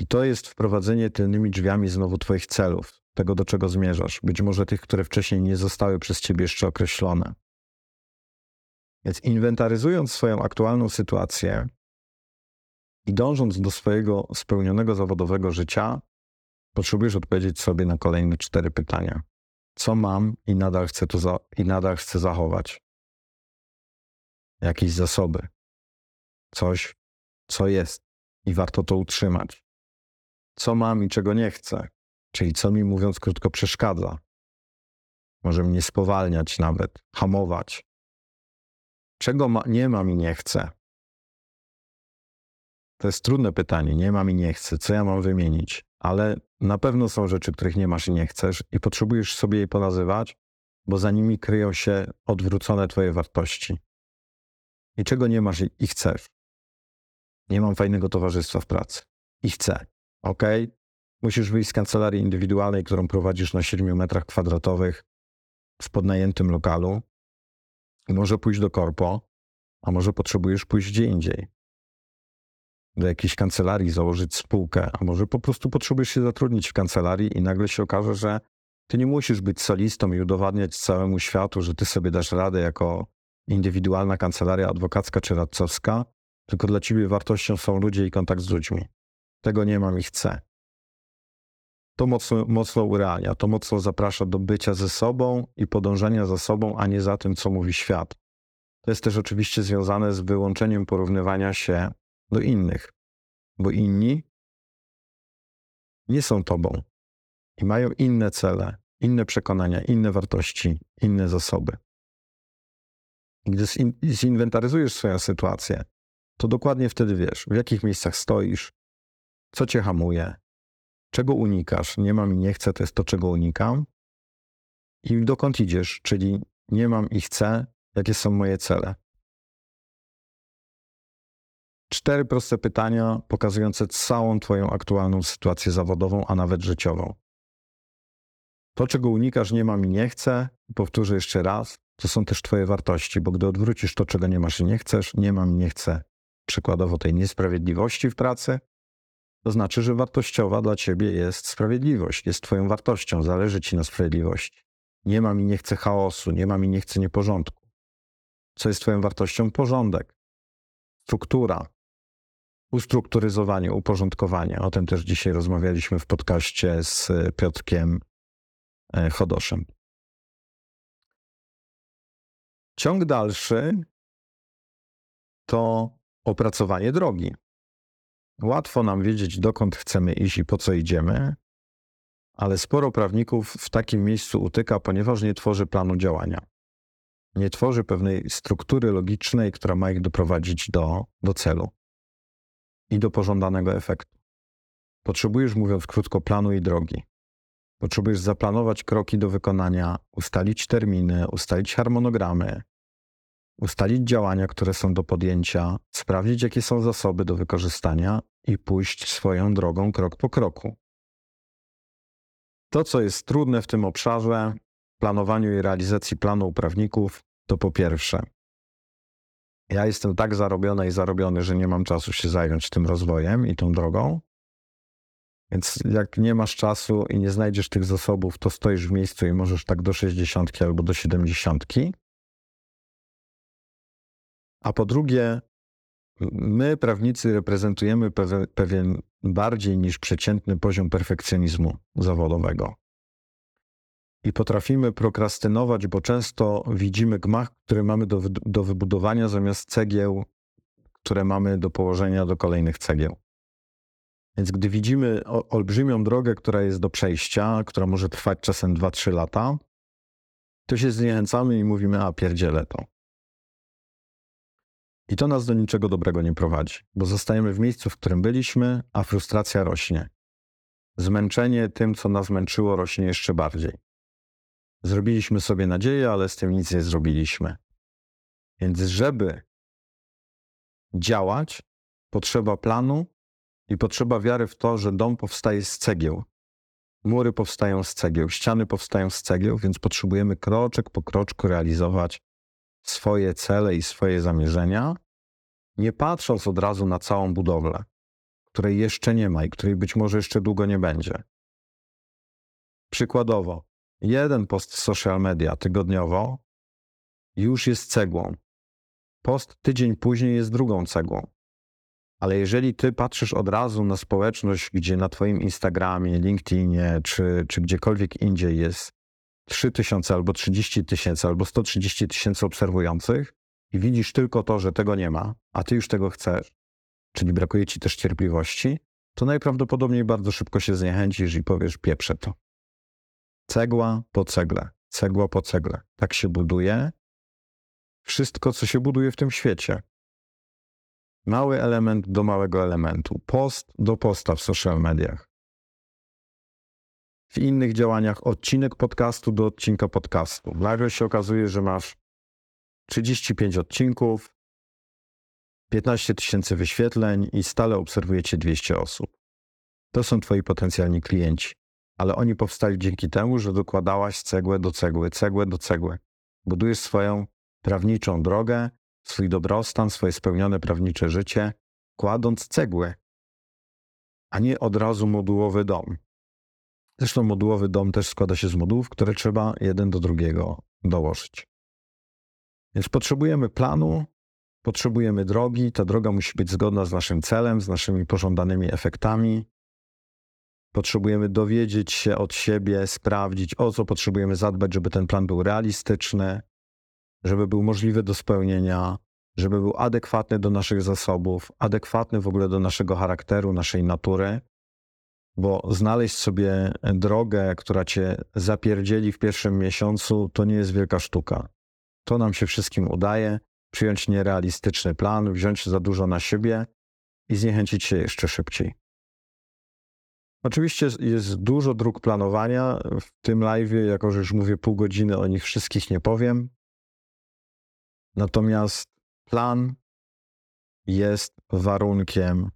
I to jest wprowadzenie tylnymi drzwiami znowu twoich celów, tego do czego zmierzasz, być może tych, które wcześniej nie zostały przez ciebie jeszcze określone. Więc inwentaryzując swoją aktualną sytuację i dążąc do swojego spełnionego zawodowego życia, potrzebujesz odpowiedzieć sobie na kolejne cztery pytania. Co mam i nadal chcę, to za, i nadal chcę zachować? Jakieś zasoby, coś, co jest i warto to utrzymać. Co mam i czego nie chcę, czyli co mi mówiąc krótko przeszkadza. Może mnie spowalniać nawet, hamować, Czego ma, nie mam i nie chcę? To jest trudne pytanie. Nie mam i nie chcę. Co ja mam wymienić? Ale na pewno są rzeczy, których nie masz i nie chcesz, i potrzebujesz sobie je ponazywać, bo za nimi kryją się odwrócone Twoje wartości. I czego nie masz i chcesz? Nie mam fajnego towarzystwa w pracy. I chcę. Ok? Musisz wyjść z kancelarii indywidualnej, którą prowadzisz na 7 metrach kwadratowych w podnajętym lokalu może pójść do korpo, a może potrzebujesz pójść gdzie indziej. Do jakiejś kancelarii założyć spółkę, a może po prostu potrzebujesz się zatrudnić w kancelarii i nagle się okaże, że ty nie musisz być solistą i udowadniać całemu światu, że ty sobie dasz radę jako indywidualna kancelaria adwokacka czy radcowska, tylko dla ciebie wartością są ludzie i kontakt z ludźmi. Tego nie mam i chcę to mocno, mocno urealnia, to mocno zaprasza do bycia ze sobą i podążania za sobą, a nie za tym, co mówi świat. To jest też oczywiście związane z wyłączeniem porównywania się do innych, bo inni nie są tobą i mają inne cele, inne przekonania, inne wartości, inne zasoby. Gdy zinwentaryzujesz swoją sytuację, to dokładnie wtedy wiesz, w jakich miejscach stoisz, co cię hamuje, czego unikasz. Nie mam i nie chcę, to jest to, czego unikam. I dokąd idziesz, czyli nie mam i chcę, jakie są moje cele. Cztery proste pytania pokazujące całą Twoją aktualną sytuację zawodową, a nawet życiową. To, czego unikasz, nie mam i nie chcę, powtórzę jeszcze raz, to są też Twoje wartości, bo gdy odwrócisz to, czego nie masz i nie chcesz, nie mam i nie chcę, przykładowo tej niesprawiedliwości w pracy, to znaczy, że wartościowa dla ciebie jest sprawiedliwość, jest twoją wartością, zależy ci na sprawiedliwości. Nie mam i nie chcę chaosu, nie mam i nie chcę nieporządku. Co jest twoją wartością? Porządek, struktura, ustrukturyzowanie, uporządkowanie. O tym też dzisiaj rozmawialiśmy w podcaście z Piotrkiem e, Chodoszem. Ciąg dalszy to opracowanie drogi. Łatwo nam wiedzieć, dokąd chcemy iść i po co idziemy, ale sporo prawników w takim miejscu utyka, ponieważ nie tworzy planu działania. Nie tworzy pewnej struktury logicznej, która ma ich doprowadzić do, do celu i do pożądanego efektu. Potrzebujesz, mówiąc krótko, planu i drogi. Potrzebujesz zaplanować kroki do wykonania, ustalić terminy, ustalić harmonogramy, ustalić działania, które są do podjęcia, sprawdzić, jakie są zasoby do wykorzystania i pójść swoją drogą krok po kroku. To, co jest trudne w tym obszarze, planowaniu i realizacji planu u prawników, to po pierwsze, ja jestem tak zarobiony i zarobiony, że nie mam czasu się zająć tym rozwojem i tą drogą. Więc jak nie masz czasu i nie znajdziesz tych zasobów, to stoisz w miejscu i możesz tak do 60 albo do 70. A po drugie, my, prawnicy, reprezentujemy pewien, bardziej niż przeciętny poziom perfekcjonizmu zawodowego. I potrafimy prokrastynować, bo często widzimy gmach, który mamy do, do wybudowania, zamiast cegieł, które mamy do położenia do kolejnych cegieł. Więc gdy widzimy olbrzymią drogę, która jest do przejścia, która może trwać czasem 2-3 lata, to się zniechęcamy i mówimy, a pierdzielę to. I to nas do niczego dobrego nie prowadzi, bo zostajemy w miejscu, w którym byliśmy, a frustracja rośnie. Zmęczenie tym, co nas męczyło, rośnie jeszcze bardziej. Zrobiliśmy sobie nadzieję, ale z tym nic nie zrobiliśmy. Więc, żeby działać, potrzeba planu i potrzeba wiary w to, że dom powstaje z cegieł. Mury powstają z cegieł, ściany powstają z cegieł, więc potrzebujemy kroczek po kroczku realizować swoje cele i swoje zamierzenia, nie patrząc od razu na całą budowlę, której jeszcze nie ma i której być może jeszcze długo nie będzie. Przykładowo, jeden post social media tygodniowo już jest cegłą. Post tydzień później jest drugą cegłą. Ale jeżeli ty patrzysz od razu na społeczność, gdzie na twoim Instagramie, LinkedInie czy, czy gdziekolwiek indziej jest 3 tysiące albo 30 tysięcy albo 130 tysięcy obserwujących i widzisz tylko to, że tego nie ma, a ty już tego chcesz, czyli brakuje ci też cierpliwości, to najprawdopodobniej bardzo szybko się zniechęcisz i powiesz pieprze to. Cegła po cegle, cegła po cegle. Tak się buduje wszystko, co się buduje w tym świecie. Mały element do małego elementu, post do posta w social mediach w innych działaniach odcinek podcastu do odcinka podcastu. Nagle się okazuje, że masz 35 odcinków, 15 tysięcy wyświetleń i stale obserwujecie 200 osób. To są twoi potencjalni klienci, ale oni powstali dzięki temu, że dokładałaś cegłę do cegły, cegłę do cegły. Budujesz swoją prawniczą drogę, swój dobrostan, swoje spełnione prawnicze życie, kładąc cegły, a nie od razu modułowy dom. Zresztą modułowy dom też składa się z modułów, które trzeba jeden do drugiego dołożyć. Więc potrzebujemy planu, potrzebujemy drogi. Ta droga musi być zgodna z naszym celem, z naszymi pożądanymi efektami. Potrzebujemy dowiedzieć się od siebie, sprawdzić, o co potrzebujemy zadbać, żeby ten plan był realistyczny, żeby był możliwy do spełnienia, żeby był adekwatny do naszych zasobów, adekwatny w ogóle do naszego charakteru, naszej natury bo znaleźć sobie drogę, która cię zapierdzieli w pierwszym miesiącu, to nie jest wielka sztuka. To nam się wszystkim udaje. Przyjąć nierealistyczny plan, wziąć za dużo na siebie i zniechęcić się jeszcze szybciej. Oczywiście jest dużo dróg planowania. W tym live, jako że już mówię pół godziny, o nich wszystkich nie powiem. Natomiast plan jest warunkiem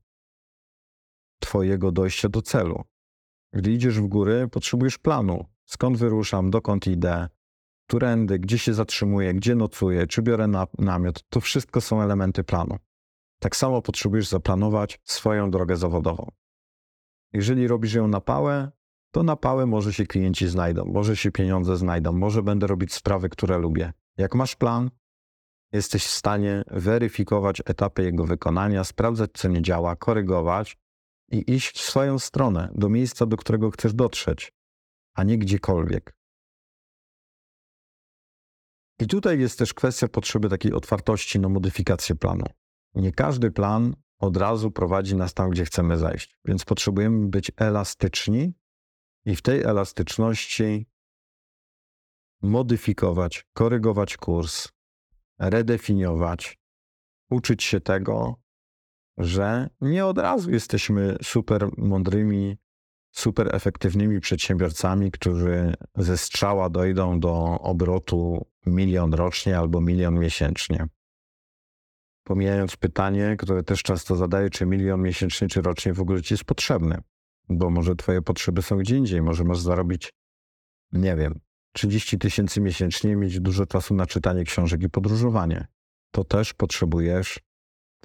Twojego dojścia do celu. Gdy idziesz w góry, potrzebujesz planu. Skąd wyruszam, dokąd idę, którędy, gdzie się zatrzymuję, gdzie nocuję, czy biorę na, namiot. To wszystko są elementy planu. Tak samo potrzebujesz zaplanować swoją drogę zawodową. Jeżeli robisz ją na pałę, to na pałę może się klienci znajdą, może się pieniądze znajdą, może będę robić sprawy, które lubię. Jak masz plan, jesteś w stanie weryfikować etapy jego wykonania, sprawdzać, co nie działa, korygować i iść w swoją stronę, do miejsca, do którego chcesz dotrzeć, a nie gdziekolwiek. I tutaj jest też kwestia potrzeby takiej otwartości na modyfikację planu. Nie każdy plan od razu prowadzi nas tam, gdzie chcemy zajść, więc potrzebujemy być elastyczni i w tej elastyczności modyfikować, korygować kurs, redefiniować, uczyć się tego, że nie od razu jesteśmy super mądrymi, super efektywnymi przedsiębiorcami, którzy ze strzała dojdą do obrotu milion rocznie albo milion miesięcznie. Pomijając pytanie, które też często zadaję, czy milion miesięcznie czy rocznie w ogóle ci jest potrzebny, bo może twoje potrzeby są gdzie indziej, może masz zarobić, nie wiem, 30 tysięcy miesięcznie mieć dużo czasu na czytanie książek i podróżowanie. To też potrzebujesz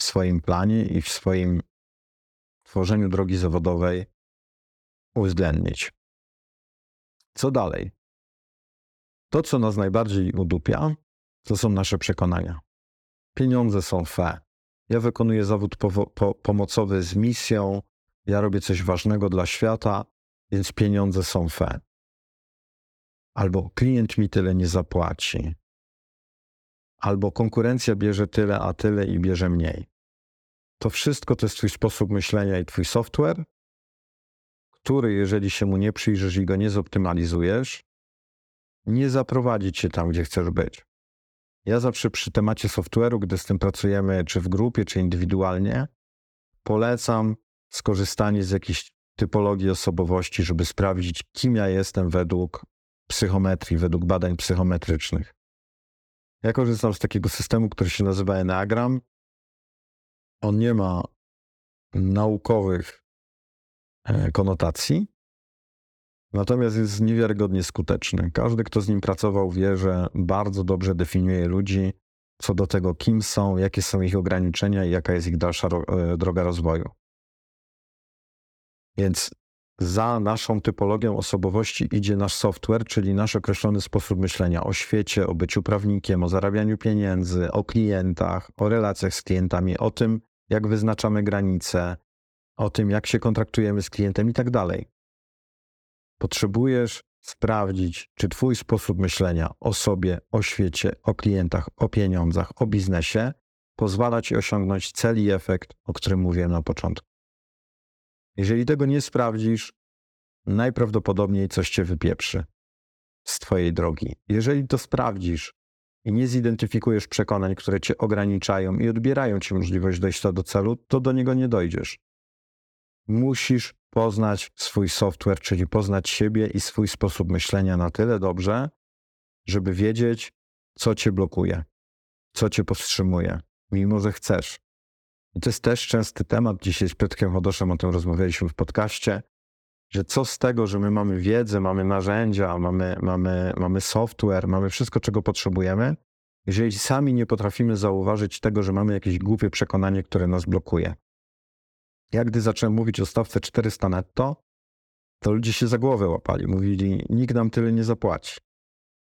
w swoim planie i w swoim tworzeniu drogi zawodowej uwzględnić. Co dalej? To, co nas najbardziej udupia, to są nasze przekonania. Pieniądze są fe. Ja wykonuję zawód po, po, pomocowy z misją, ja robię coś ważnego dla świata, więc pieniądze są fe. Albo klient mi tyle nie zapłaci. Albo konkurencja bierze tyle, a tyle i bierze mniej. To wszystko to jest Twój sposób myślenia i Twój software, który, jeżeli się mu nie przyjrzysz i go nie zoptymalizujesz, nie zaprowadzi cię tam, gdzie chcesz być. Ja zawsze przy temacie software'u, gdy z tym pracujemy, czy w grupie, czy indywidualnie, polecam skorzystanie z jakiejś typologii osobowości, żeby sprawdzić, kim ja jestem według psychometrii, według badań psychometrycznych. Ja korzystam z takiego systemu, który się nazywa Enneagram. On nie ma naukowych e, konotacji, natomiast jest niewiarygodnie skuteczny. Każdy, kto z nim pracował, wie, że bardzo dobrze definiuje ludzi co do tego, kim są, jakie są ich ograniczenia i jaka jest ich dalsza e, droga rozwoju. Więc za naszą typologią osobowości idzie nasz software, czyli nasz określony sposób myślenia o świecie, o byciu prawnikiem, o zarabianiu pieniędzy, o klientach, o relacjach z klientami, o tym, jak wyznaczamy granice, o tym, jak się kontraktujemy z klientem i tak dalej. Potrzebujesz sprawdzić, czy Twój sposób myślenia o sobie, o świecie, o klientach, o pieniądzach, o biznesie pozwala Ci osiągnąć cel i efekt, o którym mówiłem na początku. Jeżeli tego nie sprawdzisz, najprawdopodobniej coś cię wypieprzy z twojej drogi. Jeżeli to sprawdzisz i nie zidentyfikujesz przekonań, które cię ograniczają i odbierają ci możliwość dojścia do celu, to do niego nie dojdziesz. Musisz poznać swój software, czyli poznać siebie i swój sposób myślenia na tyle dobrze, żeby wiedzieć, co cię blokuje, co cię powstrzymuje, mimo że chcesz. I to jest też częsty temat. Dzisiaj z Piotrkiem Chodoszem o tym rozmawialiśmy w podcaście, że co z tego, że my mamy wiedzę, mamy narzędzia, mamy, mamy, mamy software, mamy wszystko, czego potrzebujemy, jeżeli sami nie potrafimy zauważyć tego, że mamy jakieś głupie przekonanie, które nas blokuje. Ja gdy zacząłem mówić o stawce 400 netto, to ludzie się za głowę łapali. Mówili, nikt nam tyle nie zapłaci.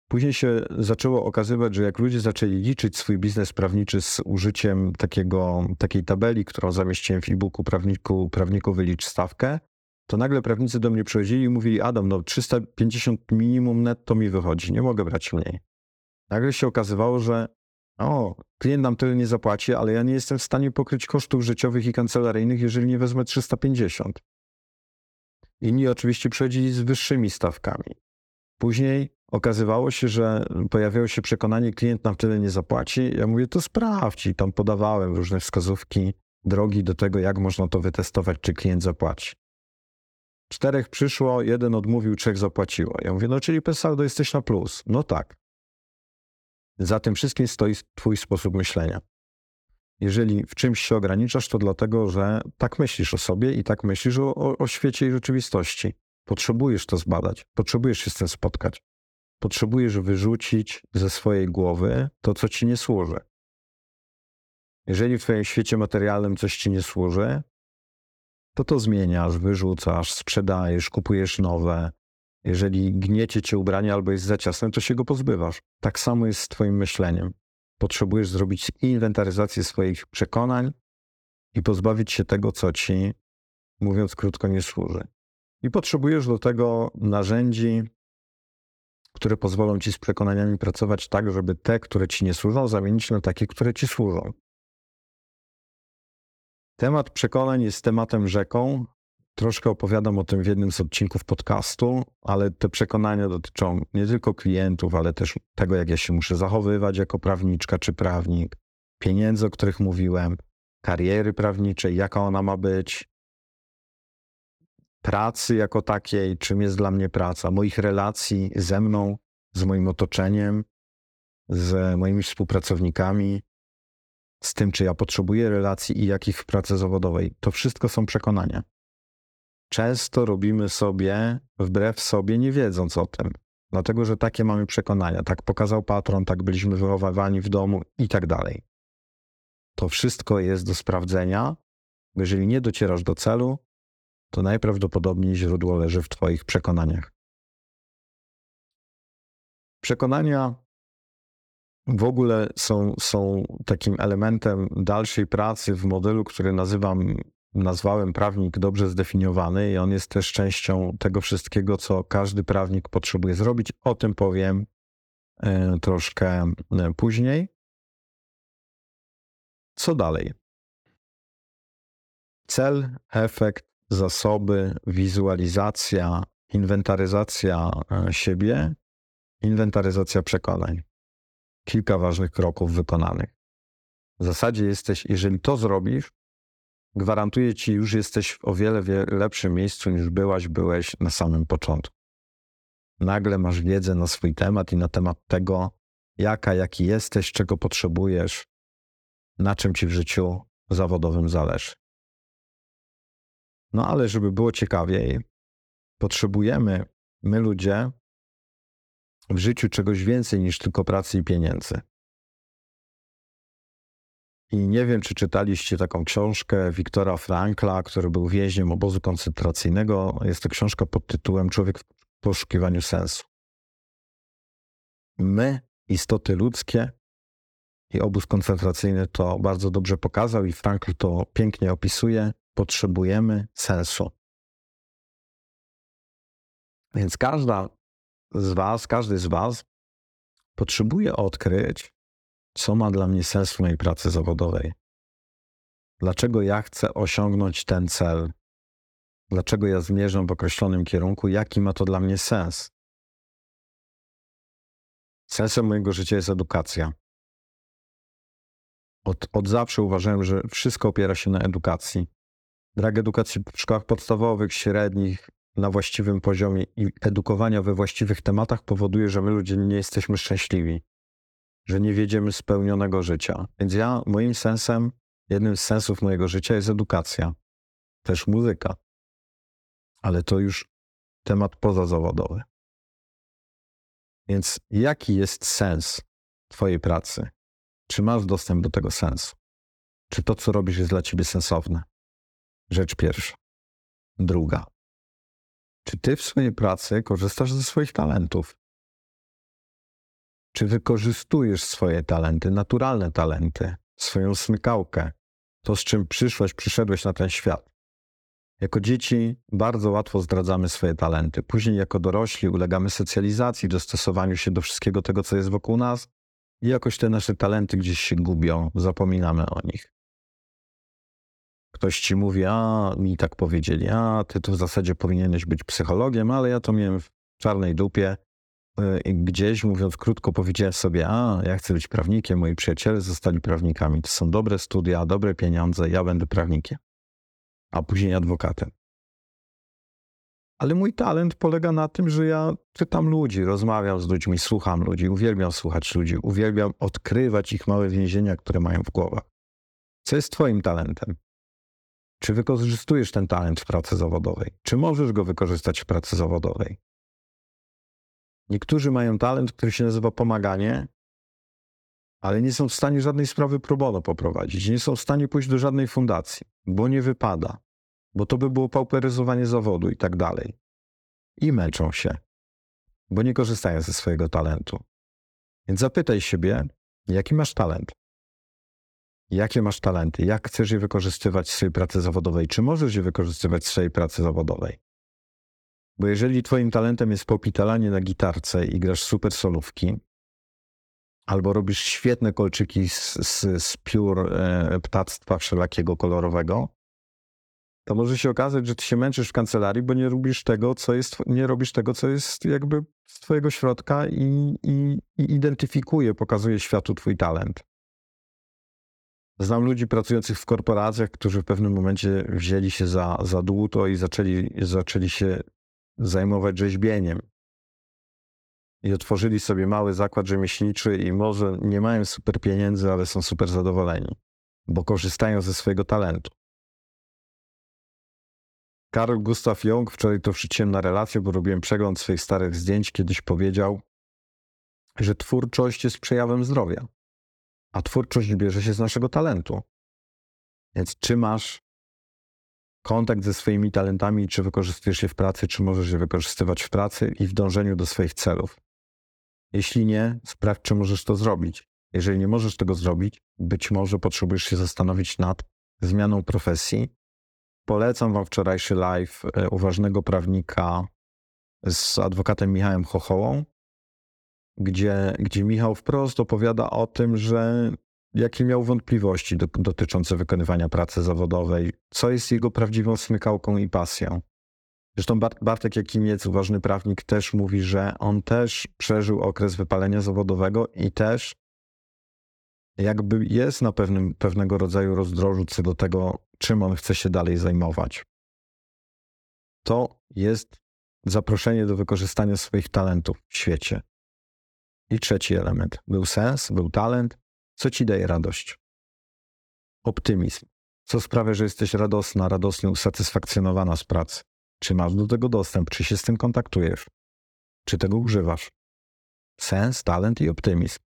Później się zaczęło okazywać, że jak ludzie zaczęli liczyć swój biznes prawniczy z użyciem takiego, takiej tabeli, którą zamieściłem w e-booku prawniku, prawniku wylicz stawkę, to nagle prawnicy do mnie przychodzili i mówili, Adam, no 350 minimum netto mi wychodzi, nie mogę brać mniej. Nagle się okazywało, że o, klient nam tyle nie zapłaci, ale ja nie jestem w stanie pokryć kosztów życiowych i kancelaryjnych, jeżeli nie wezmę 350. Inni oczywiście przychodzili z wyższymi stawkami. Później okazywało się, że pojawiało się przekonanie, klient nam tyle nie zapłaci. Ja mówię, to sprawdź i tam podawałem różne wskazówki, drogi do tego, jak można to wytestować, czy klient zapłaci. Czterech przyszło, jeden odmówił, trzech zapłaciło. Ja mówię, no czyli bez saldo jesteś na plus. No tak. Za tym wszystkim stoi twój sposób myślenia. Jeżeli w czymś się ograniczasz, to dlatego, że tak myślisz o sobie i tak myślisz o, o, o świecie i rzeczywistości. Potrzebujesz to zbadać, potrzebujesz się z tym spotkać. Potrzebujesz wyrzucić ze swojej głowy to, co ci nie służy. Jeżeli w twoim świecie materialnym coś ci nie służy, to to zmieniasz, wyrzucasz, sprzedajesz, kupujesz nowe. Jeżeli gniecie cię ubranie albo jest za ciasne, to się go pozbywasz. Tak samo jest z twoim myśleniem. Potrzebujesz zrobić inwentaryzację swoich przekonań i pozbawić się tego, co ci, mówiąc krótko, nie służy. I potrzebujesz do tego narzędzi, które pozwolą ci z przekonaniami pracować tak, żeby te, które ci nie służą, zamienić na takie, które ci służą. Temat przekonań jest tematem rzeką. Troszkę opowiadam o tym w jednym z odcinków podcastu, ale te przekonania dotyczą nie tylko klientów, ale też tego, jak ja się muszę zachowywać jako prawniczka czy prawnik, pieniędzy, o których mówiłem, kariery prawniczej, jaka ona ma być, pracy jako takiej, czym jest dla mnie praca, moich relacji ze mną, z moim otoczeniem, z moimi współpracownikami, z tym, czy ja potrzebuję relacji i jakich w pracy zawodowej. To wszystko są przekonania. Często robimy sobie wbrew sobie, nie wiedząc o tym, dlatego że takie mamy przekonania. Tak pokazał patron, tak byliśmy wychowywani w domu i tak dalej. To wszystko jest do sprawdzenia. Jeżeli nie docierasz do celu, to najprawdopodobniej źródło leży w Twoich przekonaniach. Przekonania w ogóle są, są takim elementem dalszej pracy w modelu, który nazywam, nazwałem prawnik dobrze zdefiniowany, i on jest też częścią tego wszystkiego, co każdy prawnik potrzebuje zrobić. O tym powiem e, troszkę e, później. Co dalej? Cel, efekt, zasoby, wizualizacja, inwentaryzacja e, siebie, inwentaryzacja przekonań. Kilka ważnych kroków wykonanych. W zasadzie jesteś, jeżeli to zrobisz, gwarantuję ci, już jesteś w o wiele, wiele lepszym miejscu niż byłaś, byłeś na samym początku. Nagle masz wiedzę na swój temat i na temat tego, jaka, jaki jesteś, czego potrzebujesz, na czym ci w życiu zawodowym zależy. No ale żeby było ciekawiej, potrzebujemy, my ludzie, w życiu czegoś więcej niż tylko pracy i pieniędzy. I nie wiem, czy czytaliście taką książkę Wiktora Frankla, który był więźniem obozu koncentracyjnego. Jest to książka pod tytułem Człowiek w poszukiwaniu sensu. My, istoty ludzkie, i obóz koncentracyjny to bardzo dobrze pokazał, i Frankl to pięknie opisuje. Potrzebujemy sensu. Więc każda z Was, każdy z Was potrzebuje odkryć, co ma dla mnie sens w mojej pracy zawodowej. Dlaczego ja chcę osiągnąć ten cel? Dlaczego ja zmierzam w określonym kierunku? Jaki ma to dla mnie sens? Sensem mojego życia jest edukacja. Od, od zawsze uważałem, że wszystko opiera się na edukacji. Brak edukacji w szkołach podstawowych, średnich, na właściwym poziomie i edukowania we właściwych tematach powoduje, że my ludzie nie jesteśmy szczęśliwi, że nie wiedziemy spełnionego życia. Więc ja, moim sensem, jednym z sensów mojego życia jest edukacja, też muzyka, ale to już temat pozazawodowy. Więc jaki jest sens Twojej pracy? Czy masz dostęp do tego sensu? Czy to, co robisz, jest dla Ciebie sensowne? Rzecz pierwsza. Druga. Czy ty w swojej pracy korzystasz ze swoich talentów? Czy wykorzystujesz swoje talenty, naturalne talenty, swoją smykałkę, to z czym przyszłeś, przyszedłeś na ten świat? Jako dzieci bardzo łatwo zdradzamy swoje talenty. Później, jako dorośli, ulegamy socjalizacji, dostosowaniu się do wszystkiego tego, co jest wokół nas, i jakoś te nasze talenty gdzieś się gubią, zapominamy o nich. Ktoś ci mówi, a mi tak powiedzieli, a ty to w zasadzie powinieneś być psychologiem, ale ja to miałem w czarnej dupie. Y, I gdzieś, mówiąc krótko, powiedziałem sobie, a ja chcę być prawnikiem, moi przyjaciele zostali prawnikami. To są dobre studia, dobre pieniądze, ja będę prawnikiem. A później adwokatem. Ale mój talent polega na tym, że ja czytam ludzi, rozmawiam z ludźmi, słucham ludzi, uwielbiam słuchać ludzi, uwielbiam odkrywać ich małe więzienia, które mają w głowach. Co jest Twoim talentem? Czy wykorzystujesz ten talent w pracy zawodowej? Czy możesz go wykorzystać w pracy zawodowej? Niektórzy mają talent, który się nazywa pomaganie, ale nie są w stanie żadnej sprawy pro bono poprowadzić. Nie są w stanie pójść do żadnej fundacji, bo nie wypada, bo to by było pauperyzowanie zawodu i tak dalej. I męczą się, bo nie korzystają ze swojego talentu. Więc zapytaj siebie, jaki masz talent? Jakie masz talenty? Jak chcesz je wykorzystywać w swojej pracy zawodowej? Czy możesz je wykorzystywać w swojej pracy zawodowej? Bo jeżeli twoim talentem jest popitalanie na gitarce i grasz super solówki, albo robisz świetne kolczyki z, z, z piór e, ptactwa wszelakiego kolorowego, to może się okazać, że ty się męczysz w kancelarii, bo nie robisz tego, co jest, nie robisz tego, co jest jakby z twojego środka i, i, i identyfikuje, pokazuje światu twój talent. Znam ludzi pracujących w korporacjach, którzy w pewnym momencie wzięli się za, za dłuto i zaczęli, zaczęli się zajmować rzeźbieniem. I otworzyli sobie mały zakład rzemieślniczy i może nie mają super pieniędzy, ale są super zadowoleni, bo korzystają ze swojego talentu. Karl Gustav Jung, wczoraj to wrzuciłem na relację, bo robiłem przegląd swoich starych zdjęć, kiedyś powiedział, że twórczość jest przejawem zdrowia, a twórczość bierze się z naszego talentu. Więc czy masz kontakt ze swoimi talentami, czy wykorzystujesz je w pracy, czy możesz je wykorzystywać w pracy i w dążeniu do swoich celów? Jeśli nie, sprawdź, czy możesz to zrobić. Jeżeli nie możesz tego zrobić, być może potrzebujesz się zastanowić nad zmianą profesji Polecam Wam wczorajszy live e, uważnego prawnika z adwokatem Michałem Chochołą, gdzie, gdzie Michał wprost opowiada o tym, że jakie miał wątpliwości do, dotyczące wykonywania pracy zawodowej, co jest jego prawdziwą smykałką i pasją. Zresztą Bart, Bartek Jakimiec, uważny prawnik, też mówi, że on też przeżył okres wypalenia zawodowego i też jakby jest na pewnym, pewnego rodzaju rozdrożu co do tego, czym on chce się dalej zajmować. To jest zaproszenie do wykorzystania swoich talentów w świecie. I trzeci element. Był sens, był talent. Co ci daje radość? Optymizm. Co sprawia, że jesteś radosna, radosnie usatysfakcjonowana z pracy? Czy masz do tego dostęp? Czy się z tym kontaktujesz? Czy tego używasz? Sens, talent i optymizm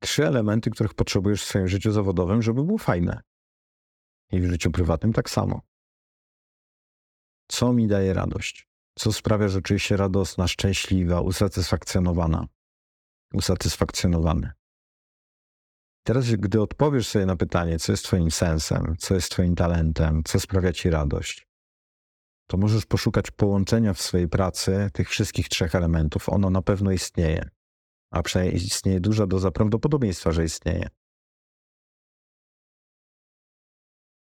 trzy elementy, których potrzebujesz w swoim życiu zawodowym, żeby było fajne. I w życiu prywatnym tak samo. Co mi daje radość? Co sprawia, że czuję się radosna, szczęśliwa, usatysfakcjonowana? Usatysfakcjonowany. Teraz, gdy odpowiesz sobie na pytanie, co jest Twoim sensem, co jest Twoim talentem, co sprawia Ci radość, to możesz poszukać połączenia w swojej pracy tych wszystkich trzech elementów. Ono na pewno istnieje a przynajmniej istnieje duża doza prawdopodobieństwa, że istnieje.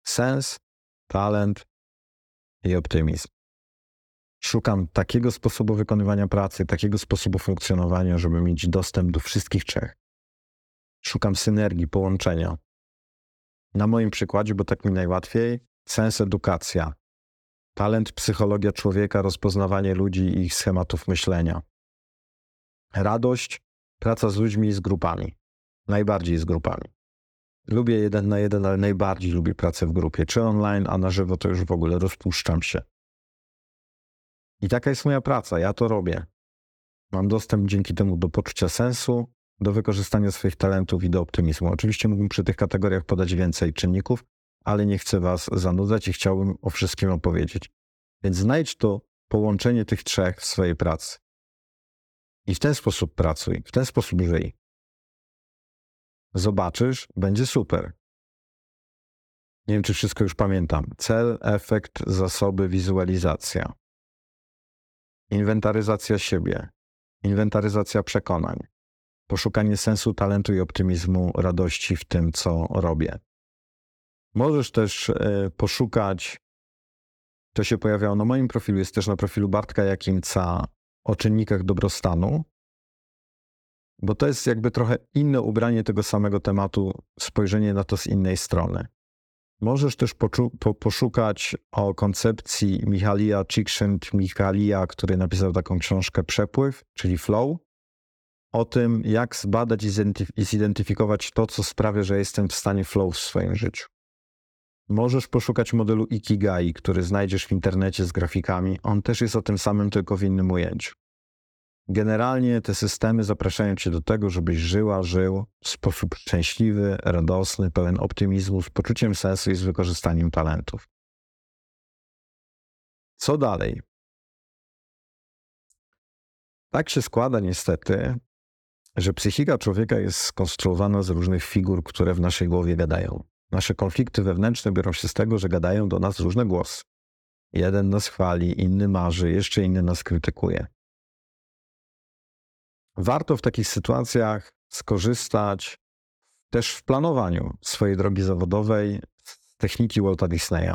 Sens, talent i optymizm. Szukam takiego sposobu wykonywania pracy, takiego sposobu funkcjonowania, żeby mieć dostęp do wszystkich trzech. Szukam synergii, połączenia. Na moim przykładzie, bo tak mi najłatwiej, sens edukacja, talent psychologia człowieka, rozpoznawanie ludzi i ich schematów myślenia. Radość Praca z ludźmi i z grupami. Najbardziej z grupami. Lubię jeden na jeden, ale najbardziej lubię pracę w grupie. Czy online, a na żywo to już w ogóle rozpuszczam się. I taka jest moja praca. Ja to robię. Mam dostęp dzięki temu do poczucia sensu, do wykorzystania swoich talentów i do optymizmu. Oczywiście mógłbym przy tych kategoriach podać więcej czynników, ale nie chcę Was zanudzać i chciałbym o wszystkim opowiedzieć. Więc znajdź to połączenie tych trzech w swojej pracy. I w ten sposób pracuj, w ten sposób żyj. Zobaczysz, będzie super. Nie wiem, czy wszystko już pamiętam. Cel, efekt, zasoby, wizualizacja. Inwentaryzacja siebie. Inwentaryzacja przekonań. Poszukanie sensu, talentu i optymizmu, radości w tym, co robię. Możesz też y, poszukać, to się pojawiało na moim profilu, jest też na profilu Bartka Jakimca, o czynnikach dobrostanu, bo to jest jakby trochę inne ubranie tego samego tematu, spojrzenie na to z innej strony. Możesz też po poszukać o koncepcji Michalia Csikszentmihalija, który napisał taką książkę Przepływ, czyli flow, o tym, jak zbadać i zidentyfikować to, co sprawia, że jestem w stanie flow w swoim życiu. Możesz poszukać modelu Ikigai, który znajdziesz w internecie z grafikami. On też jest o tym samym, tylko w innym ujęciu. Generalnie te systemy zapraszają cię do tego, żebyś żyła, żył w sposób szczęśliwy, radosny, pełen optymizmu, z poczuciem sensu i z wykorzystaniem talentów. Co dalej? Tak się składa niestety, że psychika człowieka jest skonstruowana z różnych figur, które w naszej głowie gadają. Nasze konflikty wewnętrzne biorą się z tego, że gadają do nas różne głosy. Jeden nas chwali, inny marzy, jeszcze inny nas krytykuje. Warto w takich sytuacjach skorzystać też w planowaniu swojej drogi zawodowej z techniki Walta Disneya.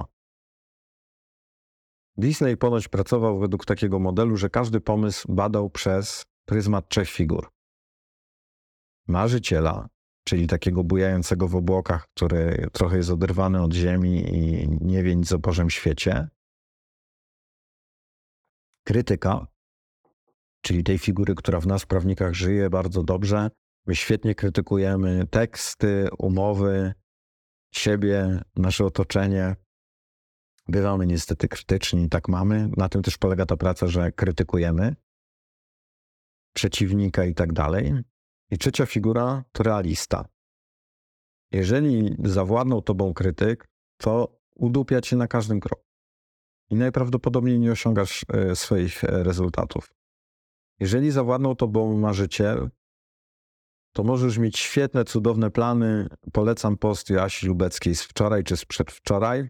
Disney ponoć pracował według takiego modelu, że każdy pomysł badał przez pryzmat trzech figur. Marzyciela, czyli takiego bujającego w obłokach, który trochę jest oderwany od ziemi i nie wie nic o Bożym świecie. Krytyka, czyli tej figury, która w nas, prawnikach, żyje bardzo dobrze. My świetnie krytykujemy teksty, umowy, siebie, nasze otoczenie. Bywamy niestety krytyczni, tak mamy. Na tym też polega ta praca, że krytykujemy przeciwnika i tak dalej. I trzecia figura to realista. Jeżeli zawładnął tobą krytyk, to udupia cię na każdym kroku. I najprawdopodobniej nie osiągasz e, swoich e, rezultatów. Jeżeli zawładnął tobą marzyciel, to możesz mieć świetne, cudowne plany. Polecam post Joasi Lubeckiej z wczoraj czy z przedwczoraj,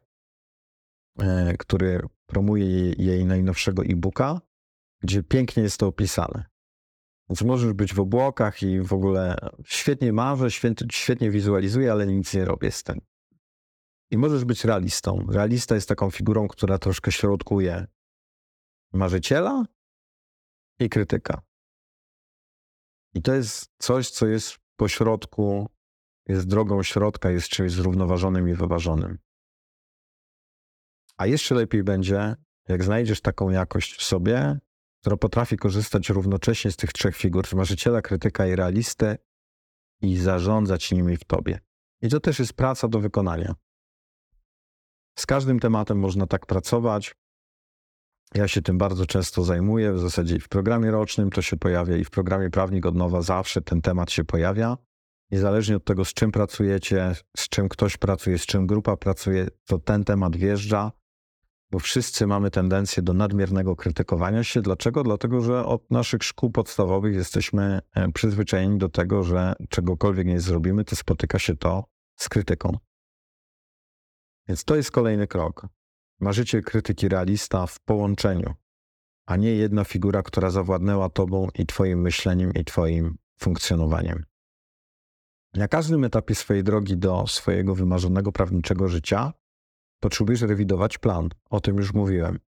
e, który promuje jej najnowszego e-booka, gdzie pięknie jest to opisane. Więc możesz być w obłokach i w ogóle świetnie marzę, świetnie wizualizuję, ale nic nie robię z tym. I możesz być realistą. Realista jest taką figurą, która troszkę środkuje marzyciela i krytyka. I to jest coś, co jest pośrodku, jest drogą środka, jest czymś zrównoważonym i wyważonym. A jeszcze lepiej będzie, jak znajdziesz taką jakość w sobie, która potrafi korzystać równocześnie z tych trzech figur, marzyciela, krytyka i realistę i zarządzać nimi w tobie. I to też jest praca do wykonania. Z każdym tematem można tak pracować. Ja się tym bardzo często zajmuję. W zasadzie w programie rocznym to się pojawia i w programie Prawnik od Nowa zawsze ten temat się pojawia. Niezależnie od tego, z czym pracujecie, z czym ktoś pracuje, z czym grupa pracuje, to ten temat wjeżdża bo wszyscy mamy tendencję do nadmiernego krytykowania się. Dlaczego? Dlatego, że od naszych szkół podstawowych jesteśmy e, przyzwyczajeni do tego, że czegokolwiek nie zrobimy, to spotyka się to z krytyką. Więc to jest kolejny krok. Marzyciel krytyki realista w połączeniu, a nie jedna figura, która zawładnęła tobą i twoim myśleniem i twoim funkcjonowaniem. Na każdym etapie swojej drogi do swojego wymarzonego prawniczego życia potrzebujesz rewidować plan. O tym już mówiłem.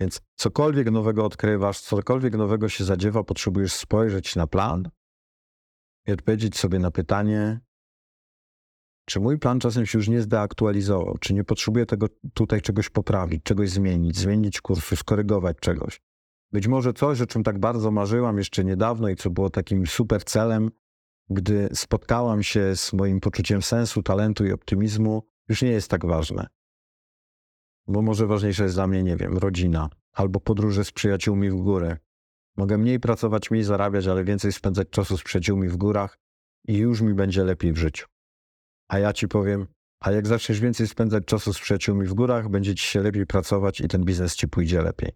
Więc cokolwiek nowego odkrywasz, cokolwiek nowego się zadziewa, potrzebujesz spojrzeć na plan i odpowiedzieć sobie na pytanie, czy mój plan czasem się już nie zdeaktualizował, czy nie potrzebuję tego tutaj czegoś poprawić, czegoś zmienić, zmienić kursy, skorygować czegoś. Być może coś, o czym tak bardzo marzyłam jeszcze niedawno i co było takim super celem, gdy spotkałam się z moim poczuciem sensu, talentu i optymizmu, już nie jest tak ważne. Bo może ważniejsza jest dla mnie, nie wiem, rodzina albo podróże z przyjaciółmi w górę. Mogę mniej pracować, mniej zarabiać, ale więcej spędzać czasu z przyjaciółmi w górach i już mi będzie lepiej w życiu. A ja ci powiem, a jak zaczniesz więcej spędzać czasu z przyjaciółmi w górach, będzie ci się lepiej pracować i ten biznes ci pójdzie lepiej.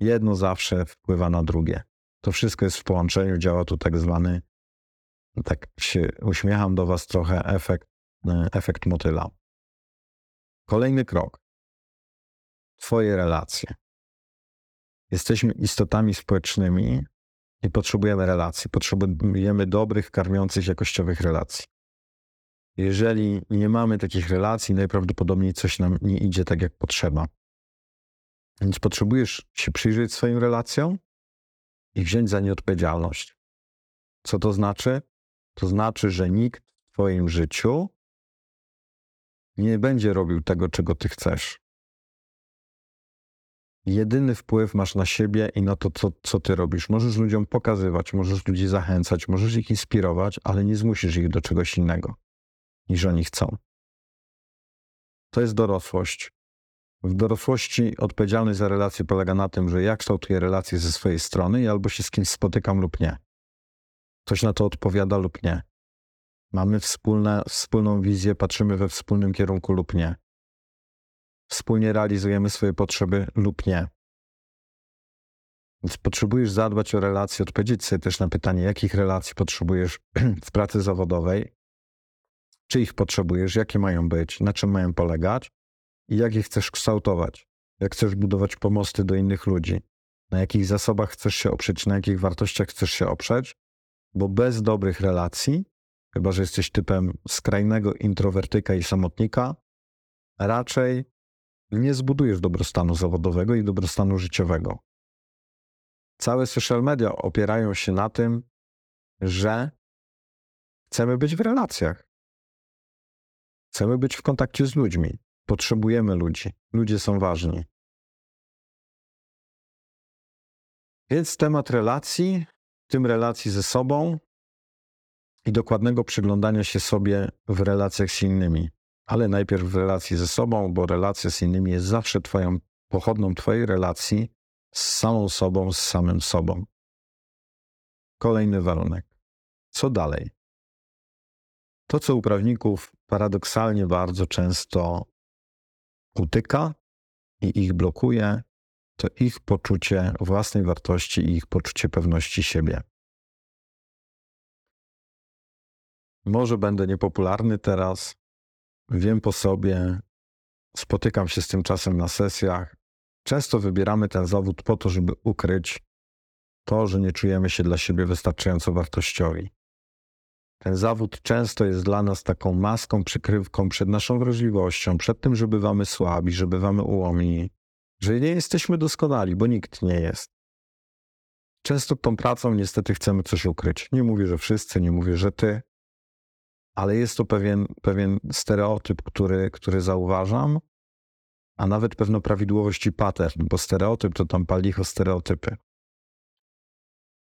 Jedno zawsze wpływa na drugie. To wszystko jest w połączeniu, działa tu tak zwany, tak się uśmiecham do was trochę, efekt E, efekt motyla. Kolejny krok. Twoje relacje. Jesteśmy istotami społecznymi i potrzebujemy relacji. Potrzebujemy dobrych, karmiących, jakościowych relacji. Jeżeli nie mamy takich relacji, najprawdopodobniej coś nam nie idzie tak, jak potrzeba. Więc potrzebujesz się przyjrzeć swoim relacjom i wziąć za nie odpowiedzialność. Co to znaczy? To znaczy, że nikt w Twoim życiu nie będzie robił tego, czego ty chcesz. Jedyny wpływ masz na siebie i na to, co, co ty robisz. Możesz ludziom pokazywać, możesz ludzi zachęcać, możesz ich inspirować, ale nie zmusisz ich do czegoś innego, niż oni chcą. To jest dorosłość. W dorosłości odpowiedzialność za relacje polega na tym, że ja kształtuję relacje ze swojej strony i albo się z kimś spotykam lub nie. Ktoś na to odpowiada lub nie. Mamy wspólne, wspólną wizję, patrzymy we wspólnym kierunku lub nie. Wspólnie realizujemy swoje potrzeby lub nie. Więc potrzebujesz zadbać o relacje, odpowiedzieć sobie też na pytanie, jakich relacji potrzebujesz w pracy zawodowej, czy ich potrzebujesz, jakie mają być, na czym mają polegać i jak je chcesz kształtować. Jak chcesz budować pomosty do innych ludzi, na jakich zasobach chcesz się oprzeć, na jakich wartościach chcesz się oprzeć, bo bez dobrych relacji chyba że jesteś typem skrajnego introwertyka i samotnika, raczej nie zbudujesz dobrostanu zawodowego i dobrostanu życiowego. Całe social media opierają się na tym, że chcemy być w relacjach. Chcemy być w kontakcie z ludźmi. Potrzebujemy ludzi. Ludzie są ważni. Więc temat relacji, w tym relacji ze sobą i dokładnego przyglądania się sobie w relacjach z innymi. Ale najpierw w relacji ze sobą, bo relacja z innymi jest zawsze twoją pochodną twojej relacji z samą sobą, z samym sobą. Kolejny warunek. Co dalej? To, co u prawników paradoksalnie bardzo często utyka i ich blokuje, to ich poczucie własnej wartości i ich poczucie pewności siebie. Może będę niepopularny teraz, wiem po sobie, spotykam się z tym czasem na sesjach. Często wybieramy ten zawód po to, żeby ukryć to, że nie czujemy się dla siebie wystarczająco wartościowi. Ten zawód często jest dla nas taką maską, przykrywką przed naszą wrażliwością, przed tym, że bywamy słabi, że bywamy ułomni, że nie jesteśmy doskonali, bo nikt nie jest. Często tą pracą niestety chcemy coś ukryć. Nie mówię, że wszyscy, nie mówię, że ty, ale jest to pewien, pewien stereotyp, który, który zauważam, a nawet pewną prawidłowość i pattern, bo stereotyp to tam palicho stereotypy.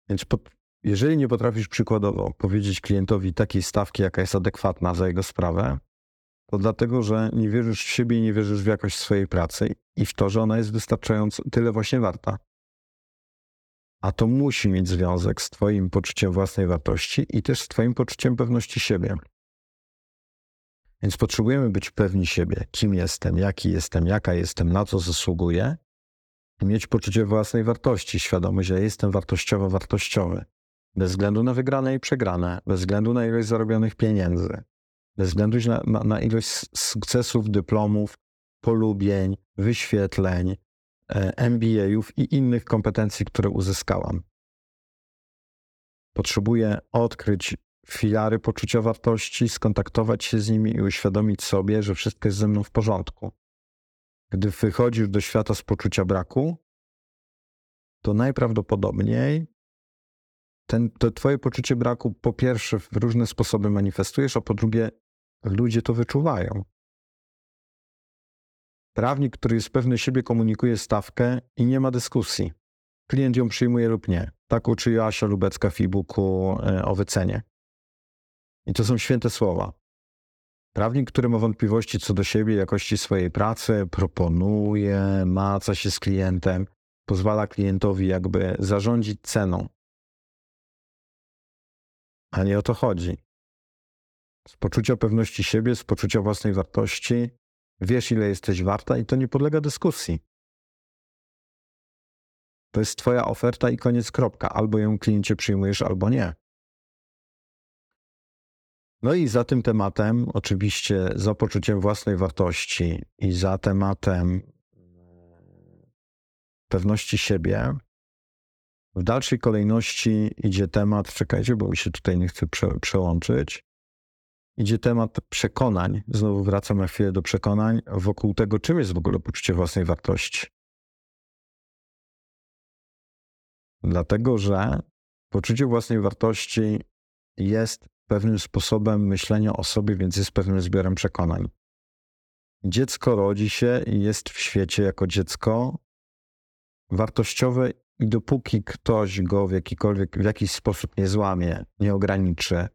Więc pod, jeżeli nie potrafisz przykładowo powiedzieć klientowi takiej stawki, jaka jest adekwatna za jego sprawę, to dlatego, że nie wierzysz w siebie i nie wierzysz w jakość swojej pracy i w to, że ona jest wystarczająco tyle właśnie warta. A to musi mieć związek z Twoim poczuciem własnej wartości i też z Twoim poczuciem pewności siebie. Więc potrzebujemy być pewni siebie, kim jestem, jaki jestem, jaka jestem, na co zasługuję, i mieć poczucie własnej wartości, świadomość, że jestem wartościowo wartościowy. Bez względu na wygrane i przegrane, bez względu na ilość zarobionych pieniędzy, bez względu na, na, ilość sukcesów, dyplomów, polubień, wyświetleń, e, MBA-ów i innych kompetencji, które uzyskałam. Potrzebuję odkryć filary poczucia wartości, skontaktować się z nimi i uświadomić sobie, że wszystko jest ze mną w porządku. Gdy wychodzisz do świata z poczucia braku, to najprawdopodobniej ten, to twoje poczucie braku po pierwsze w różne sposoby manifestujesz, a po drugie ludzie to wyczuwają. Prawnik, który jest pewny siebie, komunikuje stawkę i nie ma dyskusji. Klient ją przyjmuje lub nie. Tak uczy Joasia Lubecka w e-booku e, o wycenie. I to są święte słowa. Prawnik, który ma wątpliwości co do siebie, jakości swojej pracy, proponuje, maca się z klientem, pozwala klientowi jakby zarządzić ceną. A nie o to chodzi. Z poczucia pewności siebie, z poczucia własnej wartości, wiesz, ile jesteś warta i to nie podlega dyskusji. To jest Twoja oferta i koniec, kropka. Albo ją kliencie przyjmujesz, albo nie. No i za tym tematem, oczywiście za poczuciem własnej wartości i za tematem pewności siebie, w dalszej kolejności idzie temat, czekajcie, bo mi się tutaj nie chce prze, przełączyć. Idzie temat przekonań. Znowu wracam na chwilę do przekonań wokół tego, czym jest w ogóle poczucie własnej wartości. Dlatego, że poczucie własnej wartości jest pewnym sposobem myślenia o sobie, więc jest pewnym zbiorem przekonań. Dziecko rodzi się i jest w świecie jako dziecko wartościowe i dopóki ktoś go w jakikolwiek, w jakiś sposób nie złamie, nie ograniczy,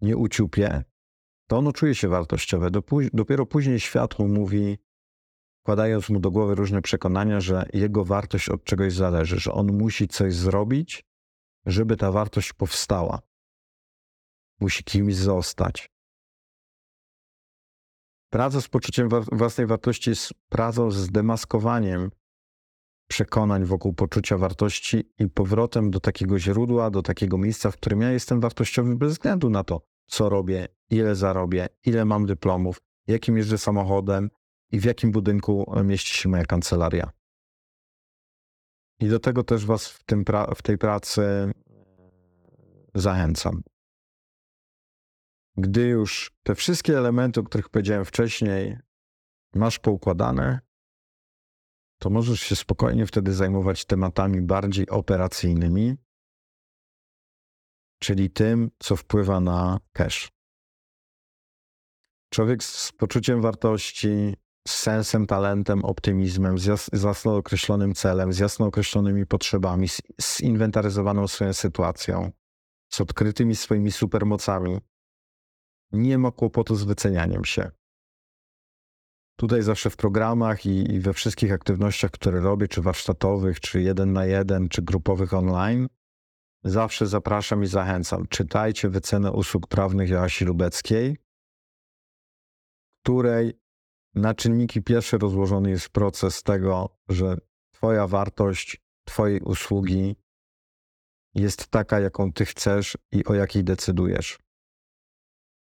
nie uciupie, to ono czuje się wartościowe. Dopiero później świat mu mówi, wkładając mu do głowy różne przekonania, że jego wartość od czegoś zależy, że on musi coś zrobić, żeby ta wartość powstała musi kimś zostać. Praca z poczuciem własnej wartości jest pracą z demaskowaniem przekonań wokół poczucia wartości i powrotem do takiego źródła, do takiego miejsca, w którym ja jestem wartościowy bez względu na to, co robię, ile zarobię, ile mam dyplomów, jakim jeżdżę samochodem i w jakim budynku mieści się moja kancelaria. I do tego też Was w, tym w tej pracy zachęcam. Gdy już te wszystkie elementy, o których powiedziałem wcześniej, masz poukładane, to możesz się spokojnie wtedy zajmować tematami bardziej operacyjnymi, czyli tym, co wpływa na cash. Człowiek z poczuciem wartości, z sensem, talentem, optymizmem, z, jas z jasno określonym celem, z jasno określonymi potrzebami, z, zinwentaryzowaną swoją sytuacją, z odkrytymi swoimi supermocami, nie ma kłopotu z wycenianiem się. Tutaj zawsze w programach i, i we wszystkich aktywnościach, które robię, czy warsztatowych, czy jeden na jeden, czy grupowych online, zawsze zapraszam i zachęcam. Czytajcie wycenę usług prawnych Joasi Lubeckiej, której na czynniki pierwsze rozłożony jest proces tego, że Twoja wartość Twojej usługi jest taka, jaką Ty chcesz i o jakiej decydujesz.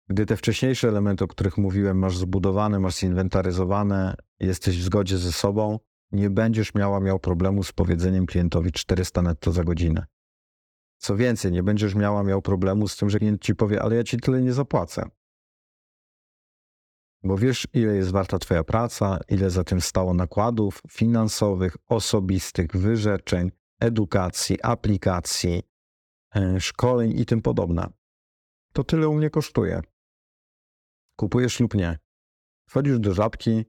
Gdy te wcześniejsze elementy, o których mówiłem, masz zbudowane, masz zinwentaryzowane, jesteś w zgodzie ze sobą, nie będziesz miała miał problemu z powiedzeniem klientowi 400 netto za godzinę. Co więcej, nie będziesz miała miał problemu z tym, że klient ci powie, ale ja ci tyle nie zapłacę. Bo wiesz, ile jest warta Twoja praca, ile za tym stało nakładów finansowych, osobistych, wyrzeczeń, edukacji, aplikacji, e, szkoleń i tym podobne. To tyle u mnie kosztuje. Kupujesz lub nie. Wchodzisz do żabki,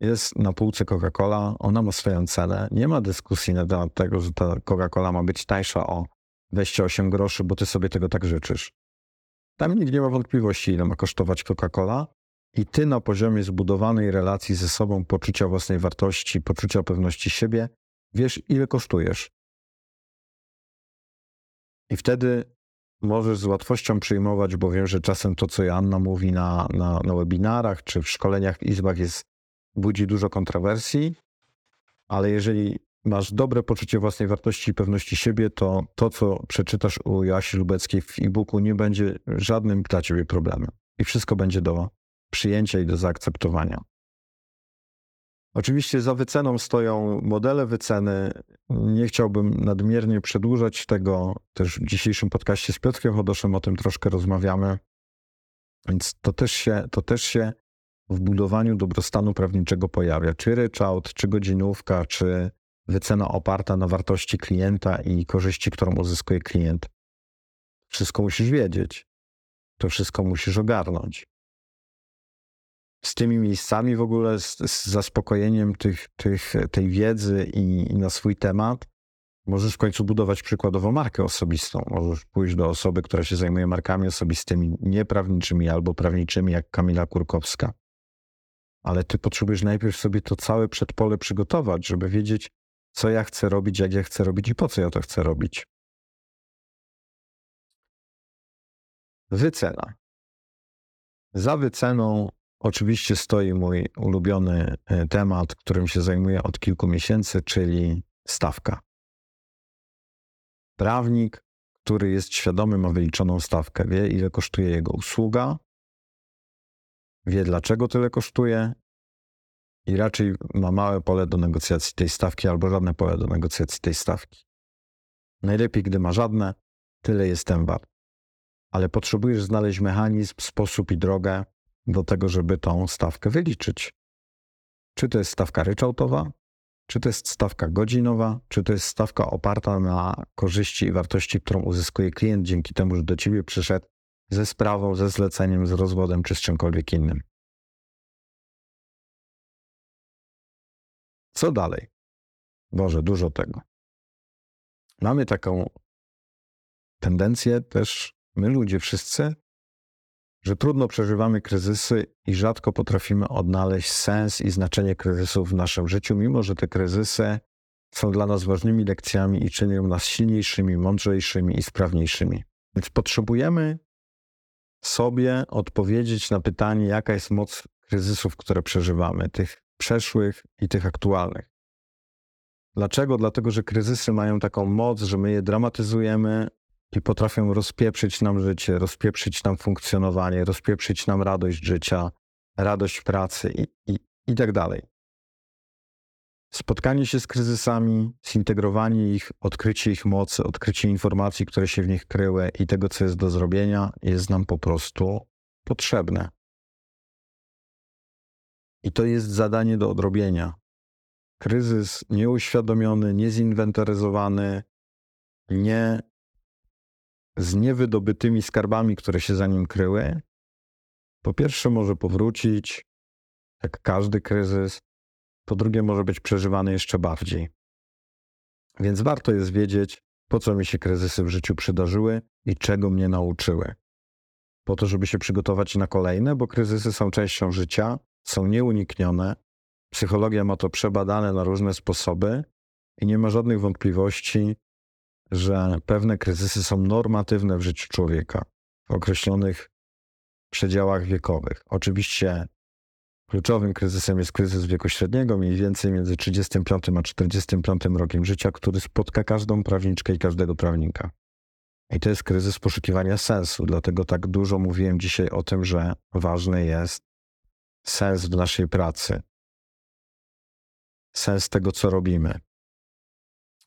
jest na półce Coca-Cola, ona ma swoją cenę. Nie ma dyskusji na temat tego, że ta Coca-Cola ma być tańsza o 28 groszy, bo ty sobie tego tak życzysz. Tam nikt nie ma wątpliwości, ile ma kosztować Coca-Cola, i ty na poziomie zbudowanej relacji ze sobą, poczucia własnej wartości, poczucia pewności siebie, wiesz, ile kosztujesz. I wtedy możesz z łatwością przyjmować, bo wiem, że czasem to, co Joanna mówi na, na, na webinarach czy w szkoleniach w izbach, jest, budzi dużo kontrowersji, ale jeżeli masz dobre poczucie własnej wartości i pewności siebie, to to, co przeczytasz u Joasi Lubeckiej w e-booku, nie będzie żadnym dla ciebie problemem. I wszystko będzie do przyjęcia i do zaakceptowania. Oczywiście za wyceną stoją modele wyceny. Nie chciałbym nadmiernie przedłużać tego. Też w dzisiejszym podcaście z Piotrkiem Chodoszem o tym troszkę rozmawiamy. Więc to też się, to też się w budowaniu dobrostanu prawniczego pojawia. Czy ryczałt, czy godzinówka, czy wycena oparta na wartości klienta i korzyści, którą uzyskuje klient. Wszystko musisz wiedzieć. To wszystko musisz ogarnąć z tymi miejscami w ogóle, z, z zaspokojeniem tych, tych, tej wiedzy i, i, na swój temat, możesz w końcu budować przykładowo markę osobistą. Możesz pójść do osoby, która się zajmuje markami osobistymi, nieprawniczymi albo prawniczymi, jak Kamila Kurkowska. Ale ty potrzebujesz najpierw sobie to całe przedpole przygotować, żeby wiedzieć, co ja chcę robić, jak ja chcę robić i po co ja to chcę robić. Wycena. Za wyceną Oczywiście stoi mój ulubiony e, temat, którym się zajmuję od kilku miesięcy, czyli stawka. Prawnik, który jest świadomy, ma wyliczoną stawkę, wie ile kosztuje jego usługa, wie dlaczego tyle kosztuje i raczej ma małe pole do negocjacji tej stawki albo żadne pole do negocjacji tej stawki. Najlepiej, gdy ma żadne, tyle jestem wart. Ale potrzebujesz znaleźć mechanizm, sposób i drogę, do tego, żeby tą stawkę wyliczyć. Czy to jest stawka ryczałtowa, czy to jest stawka godzinowa, czy to jest stawka oparta na korzyści i wartości, którą uzyskuje klient dzięki temu, że do ciebie przyszedł ze sprawą, ze zleceniem, z rozwodem czy z czymkolwiek innym. Co dalej? Boże, dużo tego. Mamy taką tendencję też, my ludzie wszyscy, że trudno przeżywamy kryzysy i rzadko potrafimy odnaleźć sens i znaczenie kryzysów w naszym życiu, mimo że te kryzysy są dla nas ważnymi lekcjami i czynią nas silniejszymi, mądrzejszymi i sprawniejszymi. Więc potrzebujemy sobie odpowiedzieć na pytanie, jaka jest moc kryzysów, które przeżywamy, tych przeszłych i tych aktualnych. Dlaczego? Dlatego, że kryzysy mają taką moc, że my je dramatyzujemy, i potrafią rozpieprzyć nam życie, rozpieprzyć nam funkcjonowanie, rozpieprzyć nam radość życia, radość pracy i, i, i tak dalej. Spotkanie się z kryzysami, zintegrowanie ich, odkrycie ich mocy, odkrycie informacji, które się w nich kryły i tego, co jest do zrobienia, jest nam po prostu potrzebne. I to jest zadanie do odrobienia. Kryzys nieuświadomiony, niezinwentaryzowany, nie z niewydobytymi skarbami, które się za nim kryły, po pierwsze może powrócić, jak każdy kryzys, po drugie może być przeżywany jeszcze bardziej. Więc warto jest wiedzieć, po co mi się kryzysy w życiu przydarzyły i czego mnie nauczyły. Po to, żeby się przygotować na kolejne, bo kryzysy są częścią życia, są nieuniknione. Psychologia ma to przebadane na różne sposoby i nie ma żadnych wątpliwości, że pewne kryzysy są normatywne w życiu człowieka w określonych przedziałach wiekowych. Oczywiście kluczowym kryzysem jest kryzys wieku średniego, mniej więcej między 35 a 45 rokiem życia, który spotka każdą prawniczkę i każdego prawnika. I to jest kryzys poszukiwania sensu. Dlatego tak dużo mówiłem dzisiaj o tym, że ważny jest sens w naszej pracy, sens tego, co robimy.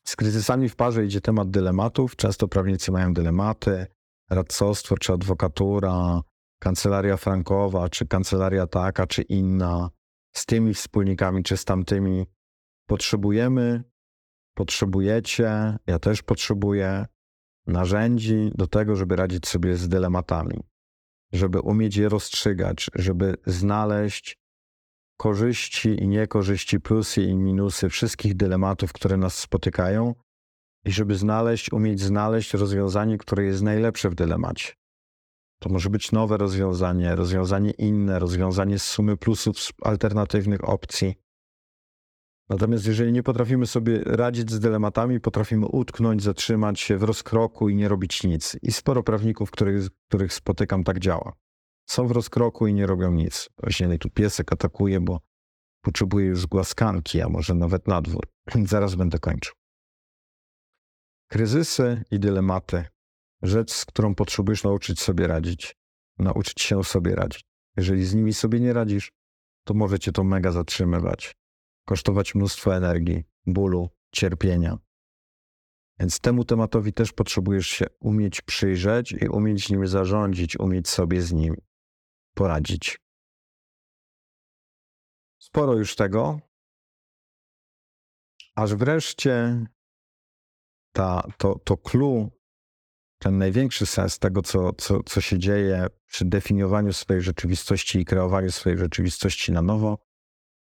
Z kryzysami w parze idzie temat dylematów. Często prawnicy mają dylematy, radcostwo czy adwokatura, kancelaria frankowa, czy kancelaria taka, czy inna, z tymi wspólnikami, czy z tamtymi. Potrzebujemy, potrzebujecie, ja też potrzebuję narzędzi do tego, żeby radzić sobie z dylematami, żeby umieć je rozstrzygać, żeby znaleźć korzyści i niekorzyści, plusy i minusy wszystkich dylematów, które nas spotykają, i żeby znaleźć, umieć znaleźć rozwiązanie, które jest najlepsze w dylemacie. To może być nowe rozwiązanie, rozwiązanie inne, rozwiązanie z sumy plusów z alternatywnych opcji. Natomiast jeżeli nie potrafimy sobie radzić z dylematami, potrafimy utknąć, zatrzymać się w rozkroku i nie robić nic. I sporo prawników, których, których spotykam, tak działa. Są w rozkroku i nie robią nic. Właśnie tu piesek atakuje, bo potrzebuje już głaskanki, a może nawet na dwór. Zaraz będę kończył. Kryzysy i dylematy. Rzecz, z którą potrzebujesz nauczyć sobie radzić. Nauczyć się sobie radzić. Jeżeli z nimi sobie nie radzisz, to może cię to mega zatrzymywać. Kosztować mnóstwo energii, bólu, cierpienia. Więc temu tematowi też potrzebujesz się umieć przyjrzeć i umieć nim zarządzić, umieć sobie z nim poradzić. Sporo już tego, aż wreszcie ta, to, to clue, ten największy sens tego, co, co, co się dzieje przy definiowaniu swojej rzeczywistości i kreowaniu swojej rzeczywistości na nowo,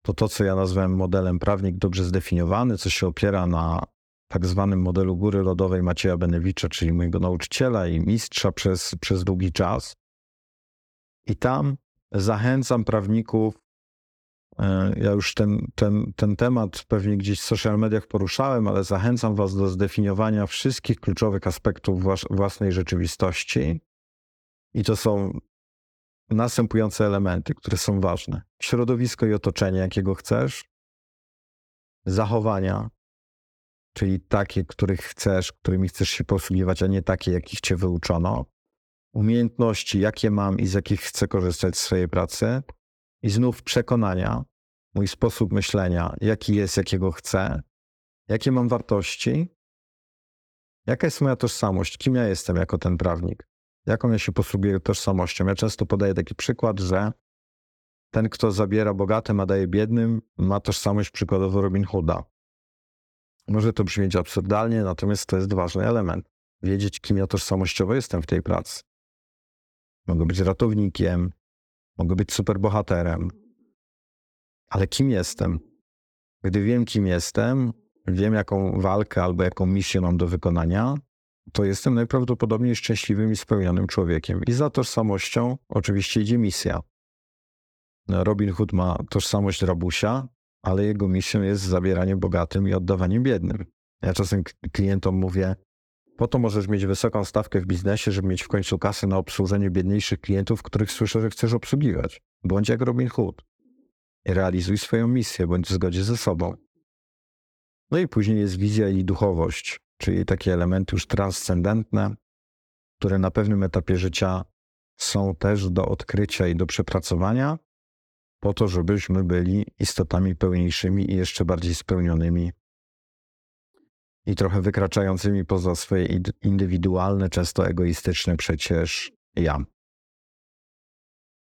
to to, co ja nazwałem modelem prawnik dobrze zdefiniowany, co się opiera na tak zwanym modelu góry lodowej Macieja Benewicza, czyli mojego nauczyciela i mistrza przez, przez długi czas. I tam zachęcam prawników. e, Ja już ten, ten, ten temat pewnie gdzieś w social mediach poruszałem, ale zachęcam Was do zdefiniowania wszystkich kluczowych aspektów włas- własnej rzeczywistości. I to są następujące elementy, które są ważne: środowisko i otoczenie, jakiego chcesz, zachowania, czyli takie, których chcesz, którymi chcesz się posługiwać, a nie takie, jakich cię wyuczono umiejętności, jakie mam i z jakich chcę korzystać w swojej pracy, i znów przekonania, mój sposób myślenia, jaki jest, jakiego chcę, jakie mam wartości, jaka jest moja tożsamość, kim ja jestem jako ten prawnik, jaką ja się posługuję tożsamością. Ja często podaję taki przykład, że ten, kto zabiera bogatym, a daje biednym, ma tożsamość przykładowo Robin Hooda. Może to brzmieć absurdalnie, natomiast to jest ważny element. Wiedzieć, kim ja tożsamościowo jestem w tej pracy. Mogę być ratownikiem, mogę być superbohaterem, ale kim jestem? Gdy wiem, kim jestem, wiem, jaką walkę albo jaką misję mam do wykonania, to jestem najprawdopodobniej szczęśliwym i spełnionym człowiekiem. I za tożsamością oczywiście idzie misja. Robin Hood ma tożsamość rabusia, ale jego misją jest zabieranie bogatym i oddawanie biednym. Ja czasem klientom mówię, po to możesz mieć wysoką stawkę w biznesie, żeby mieć w końcu kasę na obsłużenie biedniejszych klientów, których słyszę, że chcesz obsługiwać. Bądź jak Robin Hood. Realizuj swoją misję, bądź w zgodzie ze sobą. No i później jest wizja i duchowość, czyli takie elementy już transcendentne, które na pewnym etapie życia są też do odkrycia i do przepracowania, po to, żebyśmy byli istotami pełniejszymi i jeszcze bardziej spełnionymi i trochę wykraczającymi poza swoje indywidualne, często egoistyczne przecież ja.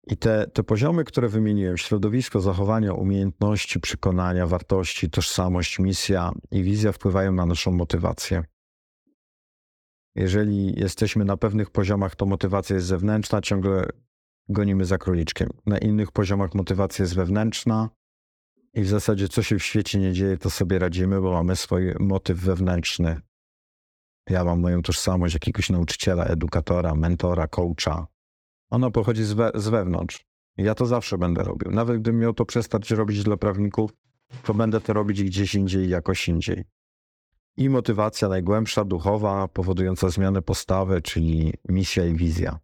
I te, te poziomy, które wymieniłem, środowisko, zachowania, umiejętności, przekonania, wartości, tożsamość, misja i wizja wpływają na naszą motywację. Jeżeli jesteśmy na pewnych poziomach, to motywacja jest zewnętrzna, ciągle gonimy za króliczkiem. Na innych poziomach motywacja jest wewnętrzna i w zasadzie co się w świecie nie dzieje, to sobie radzimy, bo mamy swój motyw wewnętrzny. Ja mam moją tożsamość jakiegoś nauczyciela, edukatora, mentora, coacha. Ona pochodzi z, we, z wewnątrz. Ja to zawsze będę robił. Nawet gdybym miał to przestać robić dla prawników, to będę to robić gdzieś indziej, jakoś indziej. I motywacja najgłębsza, duchowa, powodująca zmianę postawy, czyli misja i wizja.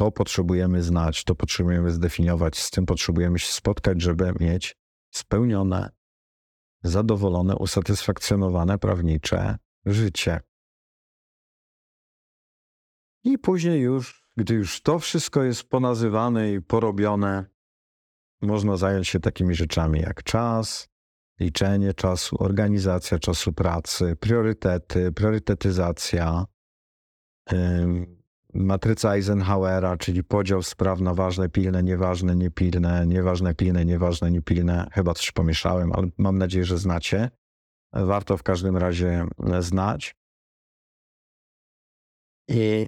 To potrzebujemy znać, to potrzebujemy zdefiniować, z tym potrzebujemy się spotkać, żeby mieć spełnione, zadowolone, usatysfakcjonowane prawnicze życie. I później już, gdy już to wszystko jest ponazywane i porobione, można zająć się takimi rzeczami jak czas, liczenie czasu, organizacja czasu pracy, priorytety, priorytetyzacja, matryca Eisenhowera, czyli podział spraw na ważne, pilne, nieważne, niepilne, nieważne, pilne, nieważne, niepilne. Chyba coś pomieszałem, ale mam nadzieję, że znacie. Warto w każdym razie znać. I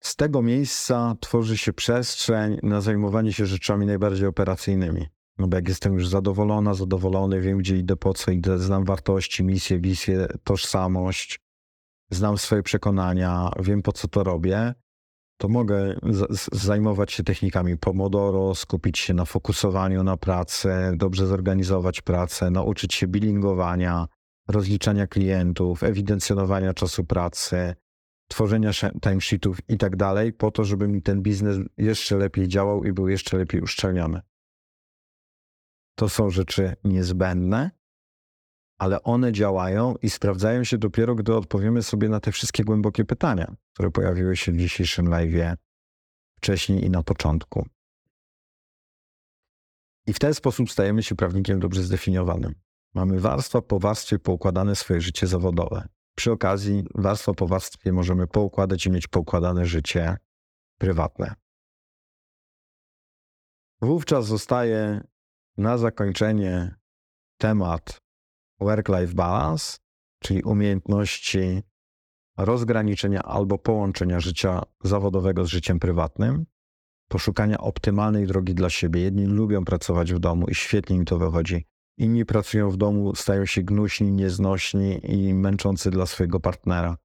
z tego miejsca tworzy się przestrzeń na zajmowanie się rzeczami najbardziej operacyjnymi. No bo jak jestem już zadowolona, zadowolony, wiem gdzie idę, po co idę, znam wartości, misję, wizję, tożsamość, znam swoje przekonania, wiem po co to robię, to mogę zajmować się technikami Pomodoro, skupić się na fokusowaniu na pracę, dobrze zorganizować pracę, nauczyć się bilingowania, rozliczania klientów, ewidencjonowania czasu pracy, tworzenia timesheetów i tak dalej, po to, żeby mi ten biznes jeszcze lepiej działał i był jeszcze lepiej uszczelniony. To są rzeczy niezbędne, ale one działają i sprawdzają się dopiero, gdy odpowiemy sobie na te wszystkie głębokie pytania, które pojawiły się w dzisiejszym live wcześniej i na początku. I w ten sposób stajemy się prawnikiem dobrze zdefiniowanym. Mamy warstwa po warstwie poukładane swoje życie zawodowe. Przy okazji, warstwa po warstwie możemy poukładać i mieć poukładane życie prywatne. Wówczas zostaje na zakończenie temat work-life balance, czyli umiejętności rozgraniczenia albo połączenia życia zawodowego z życiem prywatnym, poszukania optymalnej drogi dla siebie. Jedni lubią pracować w domu i świetnie im to wychodzi. Inni pracują w domu, stają się gnuśni, nieznośni i męczący dla swojego partnera.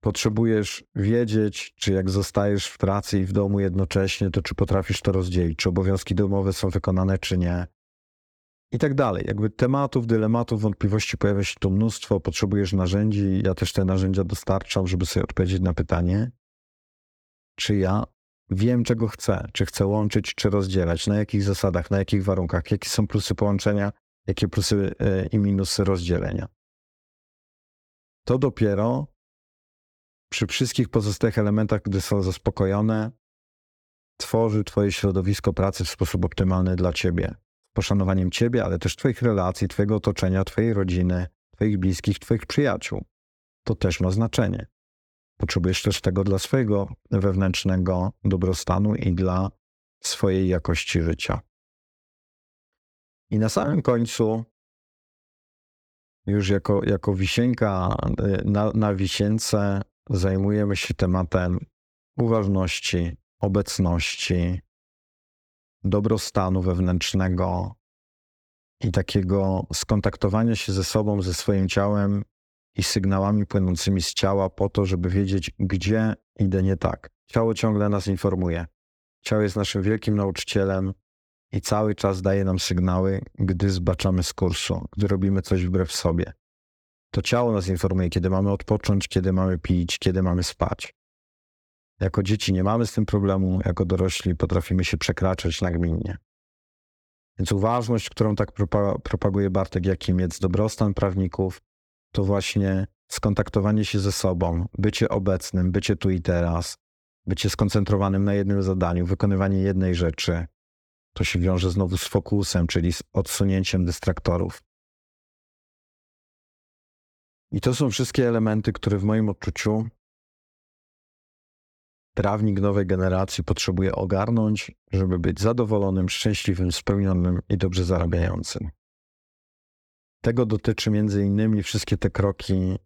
Potrzebujesz wiedzieć, czy jak zostajesz w pracy i w domu jednocześnie, to czy potrafisz to rozdzielić, czy obowiązki domowe są wykonane, czy nie. I tak dalej. Jakby tematów, dylematów, wątpliwości pojawia się tu mnóstwo, potrzebujesz narzędzi. Ja też te narzędzia dostarczam, żeby sobie odpowiedzieć na pytanie, czy ja wiem, czego chcę, czy chcę łączyć, czy rozdzielać, na jakich zasadach, na jakich warunkach, jakie są plusy połączenia, jakie plusy e, i minusy rozdzielenia. To dopiero przy wszystkich pozostałych elementach, gdy są zaspokojone, tworzy Twoje środowisko pracy w sposób optymalny dla Ciebie. Poszanowaniem Ciebie, ale też Twoich relacji, Twojego otoczenia, Twojej rodziny, Twoich bliskich, Twoich przyjaciół. To też ma znaczenie. Potrzebujesz też tego dla swojego wewnętrznego dobrostanu i dla swojej jakości życia. I na samym końcu, już jako, jako wisienka na, na wisience, zajmujemy się tematem uważności, obecności, dobrostanu wewnętrznego i takiego skontaktowania się ze sobą, ze swoim ciałem i sygnałami płynącymi z ciała po to, żeby wiedzieć, gdzie idę nie tak. Ciało ciągle nas informuje. Ciało jest naszym wielkim nauczycielem i cały czas daje nam sygnały, gdy zbaczamy z kursu, gdy robimy coś wbrew sobie. To ciało nas informuje, kiedy mamy odpocząć, kiedy mamy pić, kiedy mamy spać. Jako dzieci nie mamy z tym problemu, jako dorośli potrafimy się przekraczać nagminnie. Więc uważność, którą tak propaguje Bartek Jakimiec, dobrostan prawników, to właśnie skontaktowanie się ze sobą, bycie obecnym, bycie tu i teraz, bycie skoncentrowanym na jednym zadaniu, wykonywanie jednej rzeczy. To się wiąże znowu z fokusem, czyli z odsunięciem dystraktorów. I to są wszystkie elementy, które w moim odczuciu prawnik nowej generacji potrzebuje ogarnąć, żeby być zadowolonym, szczęśliwym, spełnionym i dobrze zarabiającym. Tego dotyczy między innymi wszystkie te kroki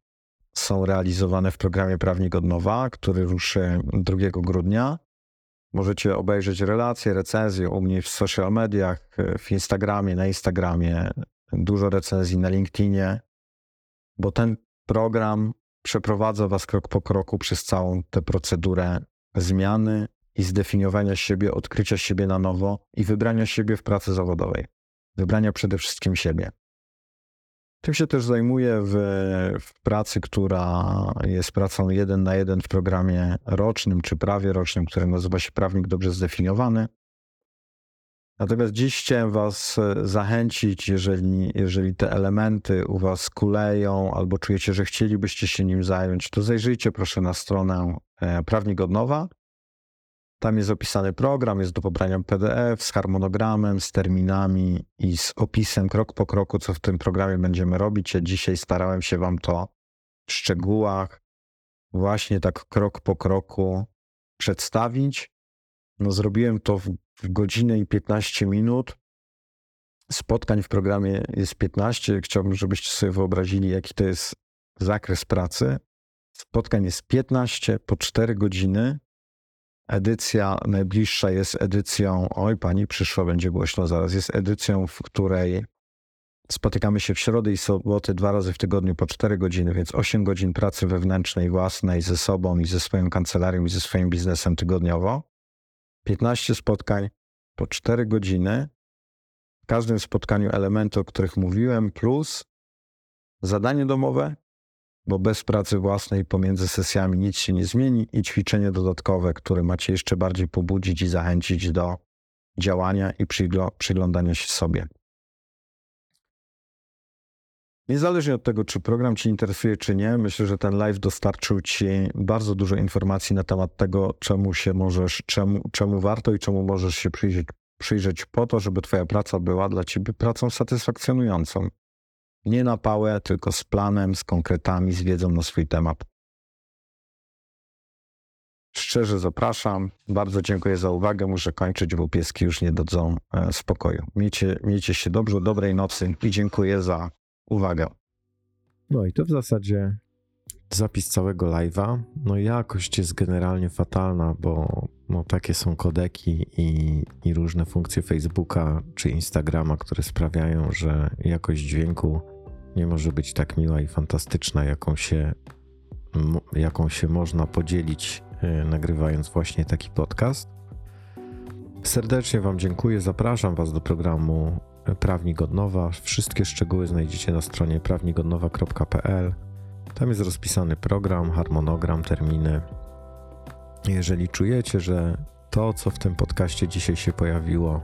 są realizowane w programie Prawnik od Nowa, który ruszy 2 grudnia. Możecie obejrzeć relacje, recenzje u mnie w social mediach, w Instagramie, na Instagramie, dużo recenzji na LinkedInie, bo ten program przeprowadza Was krok po kroku przez całą tę procedurę zmiany i zdefiniowania siebie, odkrycia siebie na nowo i wybrania siebie w pracy zawodowej. Wybrania przede wszystkim siebie. Tym się też zajmuję w, w, pracy, która jest pracą jeden na jeden w programie rocznym czy prawie rocznym, który nazywa się Prawnik Dobrze Zdefiniowany. Natomiast dziś chciałem Was zachęcić, jeżeli, jeżeli te elementy u Was kuleją albo czujecie, że chcielibyście się nim zająć, to zajrzyjcie proszę na stronę e, Prawnik od Nowa tam jest opisany program, jest do pobrania PDF z harmonogramem, z terminami i z opisem krok po kroku, co w tym programie będziemy robić. Ja dzisiaj starałem się Wam to w szczegółach, właśnie tak krok po kroku przedstawić. No, zrobiłem to w, w godzinę i 15 minut. Spotkań w programie jest 15. Chciałbym, żebyście sobie wyobrazili, jaki to jest zakres pracy. Spotkań jest 15 po 4 godziny Edycja najbliższa jest edycją, oj pani przyszła, będzie głośno zaraz, jest edycją, w której spotykamy się w środę i soboty dwa razy w tygodniu po 4 godziny, więc 8 godzin pracy wewnętrznej własnej ze sobą i ze swoją kancelarią i ze swoim biznesem tygodniowo. 15 spotkań po 4 godziny. W każdym spotkaniu elementy, o których mówiłem, plus zadanie domowe, bo bez pracy własnej pomiędzy sesjami nic się nie zmieni i ćwiczenie dodatkowe, które macie jeszcze bardziej pobudzić i zachęcić do działania i przyglądania się sobie. Niezależnie od tego, czy program Ci interesuje, czy nie, myślę, że ten live dostarczył Ci bardzo dużo informacji na temat tego, czemu się możesz, czemu, czemu warto i czemu możesz się przyjrzeć, przyjrzeć po to, żeby Twoja praca była dla Ciebie pracą satysfakcjonującą. Nie na pałę, tylko z planem, z konkretami, z wiedzą na swój temat. Szczerze zapraszam. Bardzo dziękuję za uwagę. Muszę kończyć, bo pieski już nie dadzą e, spokoju. Miejcie, miejcie się dobrze, dobrej nocy i dziękuję za uwagę. No i to w zasadzie zapis całego live'a. No jakość jest generalnie fatalna, bo no, takie są kodeki i, i różne funkcje Facebooka czy Instagrama, które sprawiają, że jakość dźwięku nie może być tak miła i fantastyczna, jaką się, jaką się można podzielić, e, nagrywając właśnie taki podcast. Serdecznie Wam dziękuję. Zapraszam Was do programu Prawnik od Nowa. Wszystkie szczegóły znajdziecie na stronie prawnikodnowa.pl. Tam jest rozpisany program, harmonogram, terminy. Jeżeli czujecie, że to, co w tym podcaście dzisiaj się pojawiło,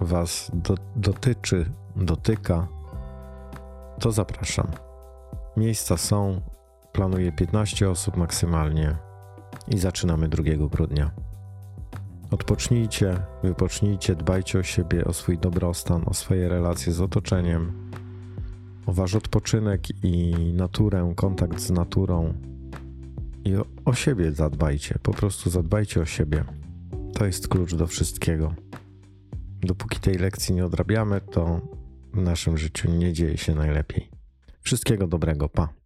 Was do, dotyczy, dotyka, to zapraszam. Miejsca są, planuję 15 osób maksymalnie i zaczynamy 2 grudnia. Odpocznijcie, wypocznijcie, dbajcie o siebie, o swój dobrostan, o swoje relacje z otoczeniem, o wasz odpoczynek i naturę, kontakt z naturą. I o, o siebie zadbajcie, po prostu zadbajcie o siebie. To jest klucz do wszystkiego. Dopóki tej lekcji nie odrabiamy, to w naszym życiu nie dzieje się najlepiej. Wszystkiego dobrego, pa.